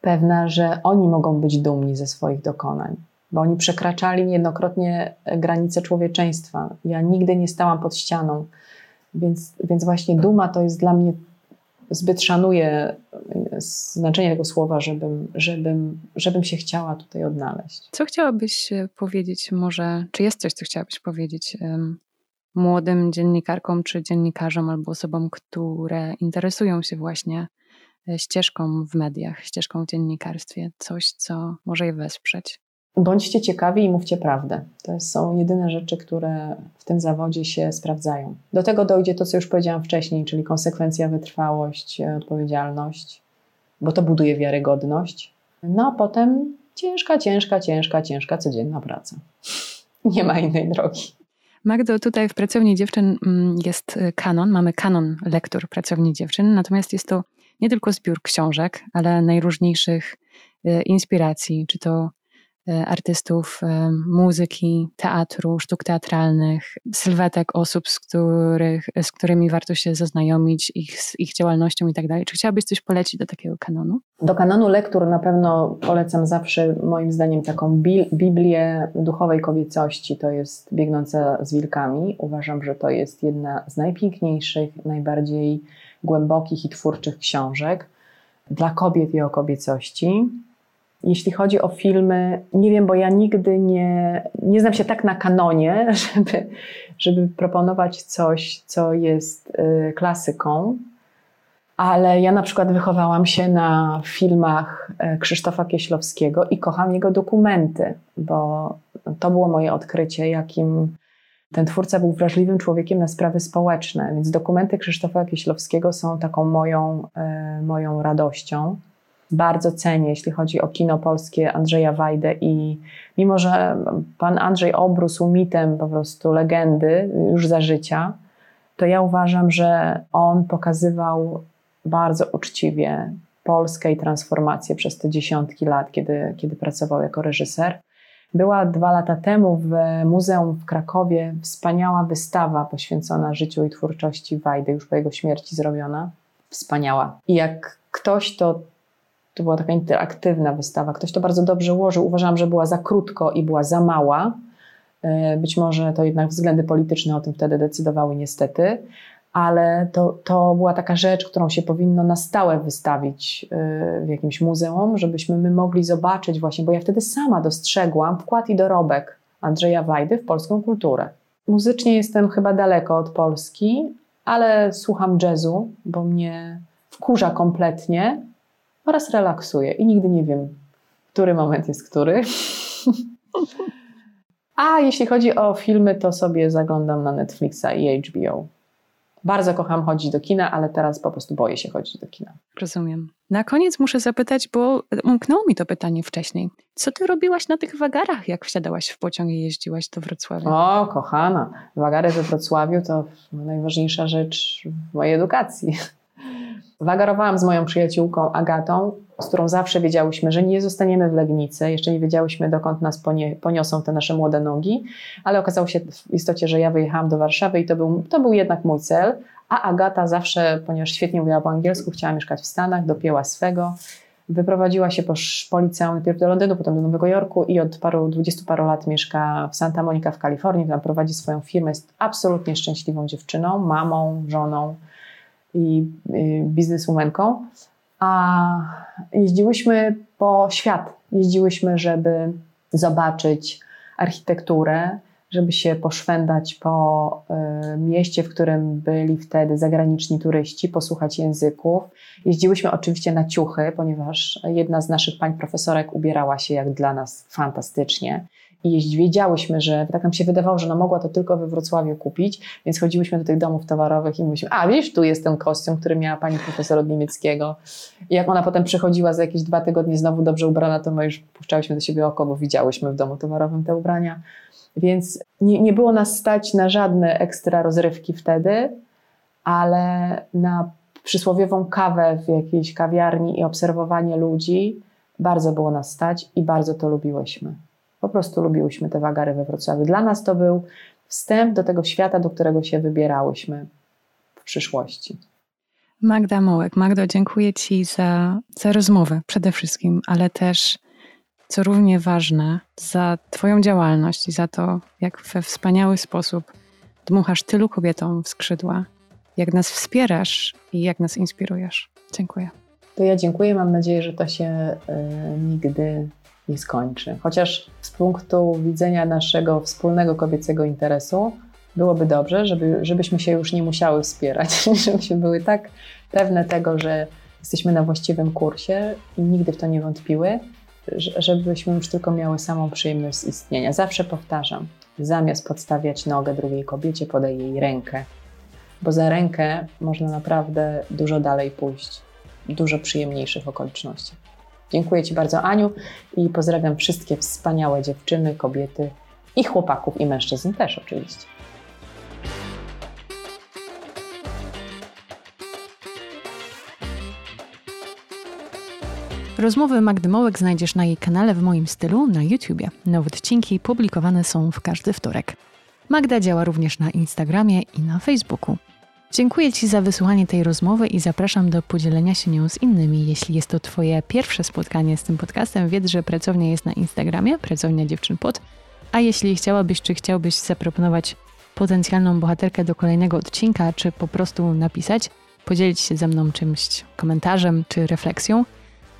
pewna, że oni mogą być dumni ze swoich dokonań, bo oni przekraczali niejednokrotnie granice człowieczeństwa. Ja nigdy nie stałam pod ścianą, więc, więc właśnie duma to jest dla mnie zbyt szanuję znaczenie tego słowa, żebym, żebym, żebym się chciała tutaj odnaleźć. Co chciałabyś e, powiedzieć może, czy jest coś, co chciałabyś powiedzieć młodym dziennikarkom czy dziennikarzom albo osobom, które interesują się właśnie e, ścieżką w mediach, ścieżką w dziennikarstwie, coś, co może je wesprzeć? bądźcie ciekawi i mówcie prawdę. To są jedyne rzeczy, które w tym zawodzie się sprawdzają. Do tego dojdzie to, co już powiedziałam wcześniej, czyli konsekwencja, wytrwałość, odpowiedzialność, bo to buduje wiarygodność. No a potem ciężka, ciężka, ciężka, ciężka codzienna praca. Nie ma innej drogi. Magdo, tutaj w Pracowni Dziewczyn mm, jest y, kanon, mamy kanon lektur Pracowni Dziewczyn, natomiast jest to nie tylko zbiór książek, ale najróżniejszych y, inspiracji, czy to artystów e, muzyki, teatru, sztuk teatralnych, sylwetek osób, z, których, z którymi warto się zaznajomić, ich, z ich działalnością i tak dalej. Czy chciałabyś coś polecić do takiego kanonu? Do kanonu lektur na pewno polecam zawsze, moim zdaniem, taką Biblię duchowej kobiecości. To jest Biegnąca z wilkami. Uważam, że to jest jedna z najpiękniejszych, najbardziej głębokich i twórczych książek dla kobiet i o kobiecości. Jeśli chodzi o filmy, nie wiem, bo ja nigdy nie, nie znam się tak na kanonie, żeby, żeby proponować coś, co jest y, klasyką, ale ja na przykład wychowałam się na filmach y, Krzysztofa Kieślowskiego i kocham jego dokumenty, bo to było moje odkrycie, jakim ten twórca był wrażliwym człowiekiem na sprawy społeczne, więc dokumenty Krzysztofa Kieślowskiego są taką moją, y, moją radością bardzo cenię, jeśli chodzi o kino polskie Andrzeja Wajdę i mimo, że pan Andrzej obrósł mitem po prostu legendy już za życia, to ja uważam, że on pokazywał bardzo uczciwie Polskę i transformację przez te dziesiątki lat, kiedy, kiedy pracował jako reżyser. Była dwa lata temu w Muzeum w Krakowie wspaniała wystawa poświęcona życiu i twórczości Wajdy, już po jego śmierci zrobiona. Wspaniała. I jak ktoś to to była taka interaktywna wystawa. Ktoś to bardzo dobrze ułożył. Uważam, że była za krótko i była za mała. E, być może to jednak względy polityczne o tym wtedy decydowały niestety, ale to, to była taka rzecz, którą się powinno na stałe wystawić e, w jakimś muzeum, żebyśmy my mogli zobaczyć właśnie, bo ja wtedy sama dostrzegłam wkład i dorobek Andrzeja Wajdy w polską kulturę. Muzycznie jestem chyba daleko od Polski, ale słucham jazzu, bo mnie wkurza kompletnie, oraz relaksuję i nigdy nie wiem, który moment jest który. A jeśli chodzi o filmy, to sobie zaglądam na Netflixa i HBO. Bardzo kocham chodzić do kina, ale teraz po prostu boję się chodzić do kina. Rozumiem. Na koniec muszę zapytać, bo umknęło mi to pytanie wcześniej. Co ty robiłaś na tych wagarach, jak wsiadałaś w pociąg i jeździłaś do Wrocławia? O, kochana, wagary we Wrocławiu to najważniejsza rzecz w mojej edukacji. Wagarowałam z moją przyjaciółką Agatą, z którą zawsze wiedziałyśmy, że nie zostaniemy w Legnicy. Jeszcze nie wiedziałyśmy, dokąd nas poniosą te nasze młode nogi, ale okazało się w istocie, że ja wyjechałam do Warszawy i to był, to był jednak mój cel. A Agata zawsze, ponieważ świetnie mówiła po angielsku, chciała mieszkać w Stanach, dopięła swego. Wyprowadziła się po, po liceum najpierw do Londynu, potem do Nowego Jorku i od paru, dwudziestu paru lat mieszka w Santa Monica w Kalifornii. Tam prowadzi swoją firmę, jest absolutnie szczęśliwą dziewczyną, mamą, żoną i bizneswomanką, a jeździłyśmy po świat. Jeździłyśmy, żeby zobaczyć architekturę, żeby się poszwendać po y, mieście, w którym byli wtedy zagraniczni turyści, posłuchać języków. Jeździłyśmy oczywiście na ciuchy, ponieważ jedna z naszych pań profesorek ubierała się jak dla nas fantastycznie i wiedziałyśmy, że tak nam się wydawało, że ona mogła to tylko we Wrocławiu kupić, więc chodziłyśmy do tych domów towarowych i mówiliśmy, a wiesz, tu jest ten kostium, który miała pani profesor od niemieckiego. I jak ona potem przychodziła za jakieś dwa tygodnie znowu dobrze ubrana, to my już puszczałyśmy do siebie oko, bo widziałyśmy w domu towarowym te ubrania. Więc nie, nie było nas stać na żadne ekstra rozrywki wtedy, ale na przysłowiową kawę w jakiejś kawiarni i obserwowanie ludzi bardzo było nas stać i bardzo to lubiłyśmy. Po prostu lubiłyśmy te wagary we Wrocławiu. Dla nas to był wstęp do tego świata, do którego się wybierałyśmy w przyszłości. Magda Mołek. Magdo, dziękuję Ci za, za rozmowę przede wszystkim, ale też, co równie ważne, za Twoją działalność i za to, jak we wspaniały sposób dmuchasz tylu kobietom w skrzydła, jak nas wspierasz i jak nas inspirujesz. Dziękuję. To ja dziękuję. Mam nadzieję, że to się y, nigdy nie skończy. Chociaż z punktu widzenia naszego wspólnego kobiecego interesu byłoby dobrze, żeby, żebyśmy się już nie musiały wspierać, żebyśmy były tak pewne tego, że jesteśmy na właściwym kursie i nigdy w to nie wątpiły, żebyśmy już tylko miały samą przyjemność z istnienia. Zawsze powtarzam, zamiast podstawiać nogę drugiej kobiecie, podaj jej rękę, bo za rękę można naprawdę dużo dalej pójść, dużo przyjemniejszych okoliczności. Dziękuję Ci bardzo, Aniu, i pozdrawiam wszystkie wspaniałe dziewczyny, kobiety i chłopaków, i mężczyzn też oczywiście. Rozmowy Magdy Mołek znajdziesz na jej kanale w moim stylu na YouTubie. Nowe odcinki publikowane są w każdy wtorek. Magda działa również na Instagramie i na Facebooku. Dziękuję Ci za wysłuchanie tej rozmowy i zapraszam do podzielenia się nią z innymi. Jeśli jest to Twoje pierwsze spotkanie z tym podcastem, wiedz, że pracownia jest na Instagramie, pracownia dziewczyn pod. A jeśli chciałabyś, czy chciałbyś zaproponować potencjalną bohaterkę do kolejnego odcinka, czy po prostu napisać, podzielić się ze mną czymś, komentarzem czy refleksją,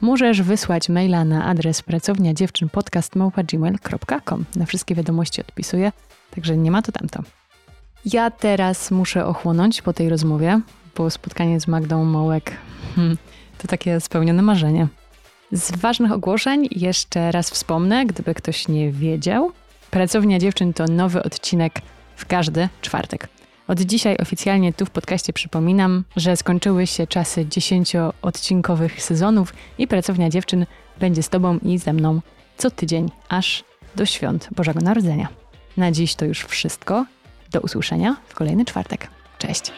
możesz wysłać maila na adres pracownia dziewczynpodcast.gmail.com. Na wszystkie wiadomości odpisuję, także nie ma to tamto. Ja teraz muszę ochłonąć po tej rozmowie, bo spotkanie z Magdą Mołek hmm, to takie spełnione marzenie. Z ważnych ogłoszeń jeszcze raz wspomnę, gdyby ktoś nie wiedział. Pracownia Dziewczyn to nowy odcinek w każdy czwartek. Od dzisiaj oficjalnie tu w podcaście przypominam, że skończyły się czasy dziesięcioodcinkowych sezonów i Pracownia Dziewczyn będzie z Tobą i ze mną co tydzień, aż do świąt Bożego Narodzenia. Na dziś to już wszystko. Do usłyszenia w kolejny czwartek. Cześć!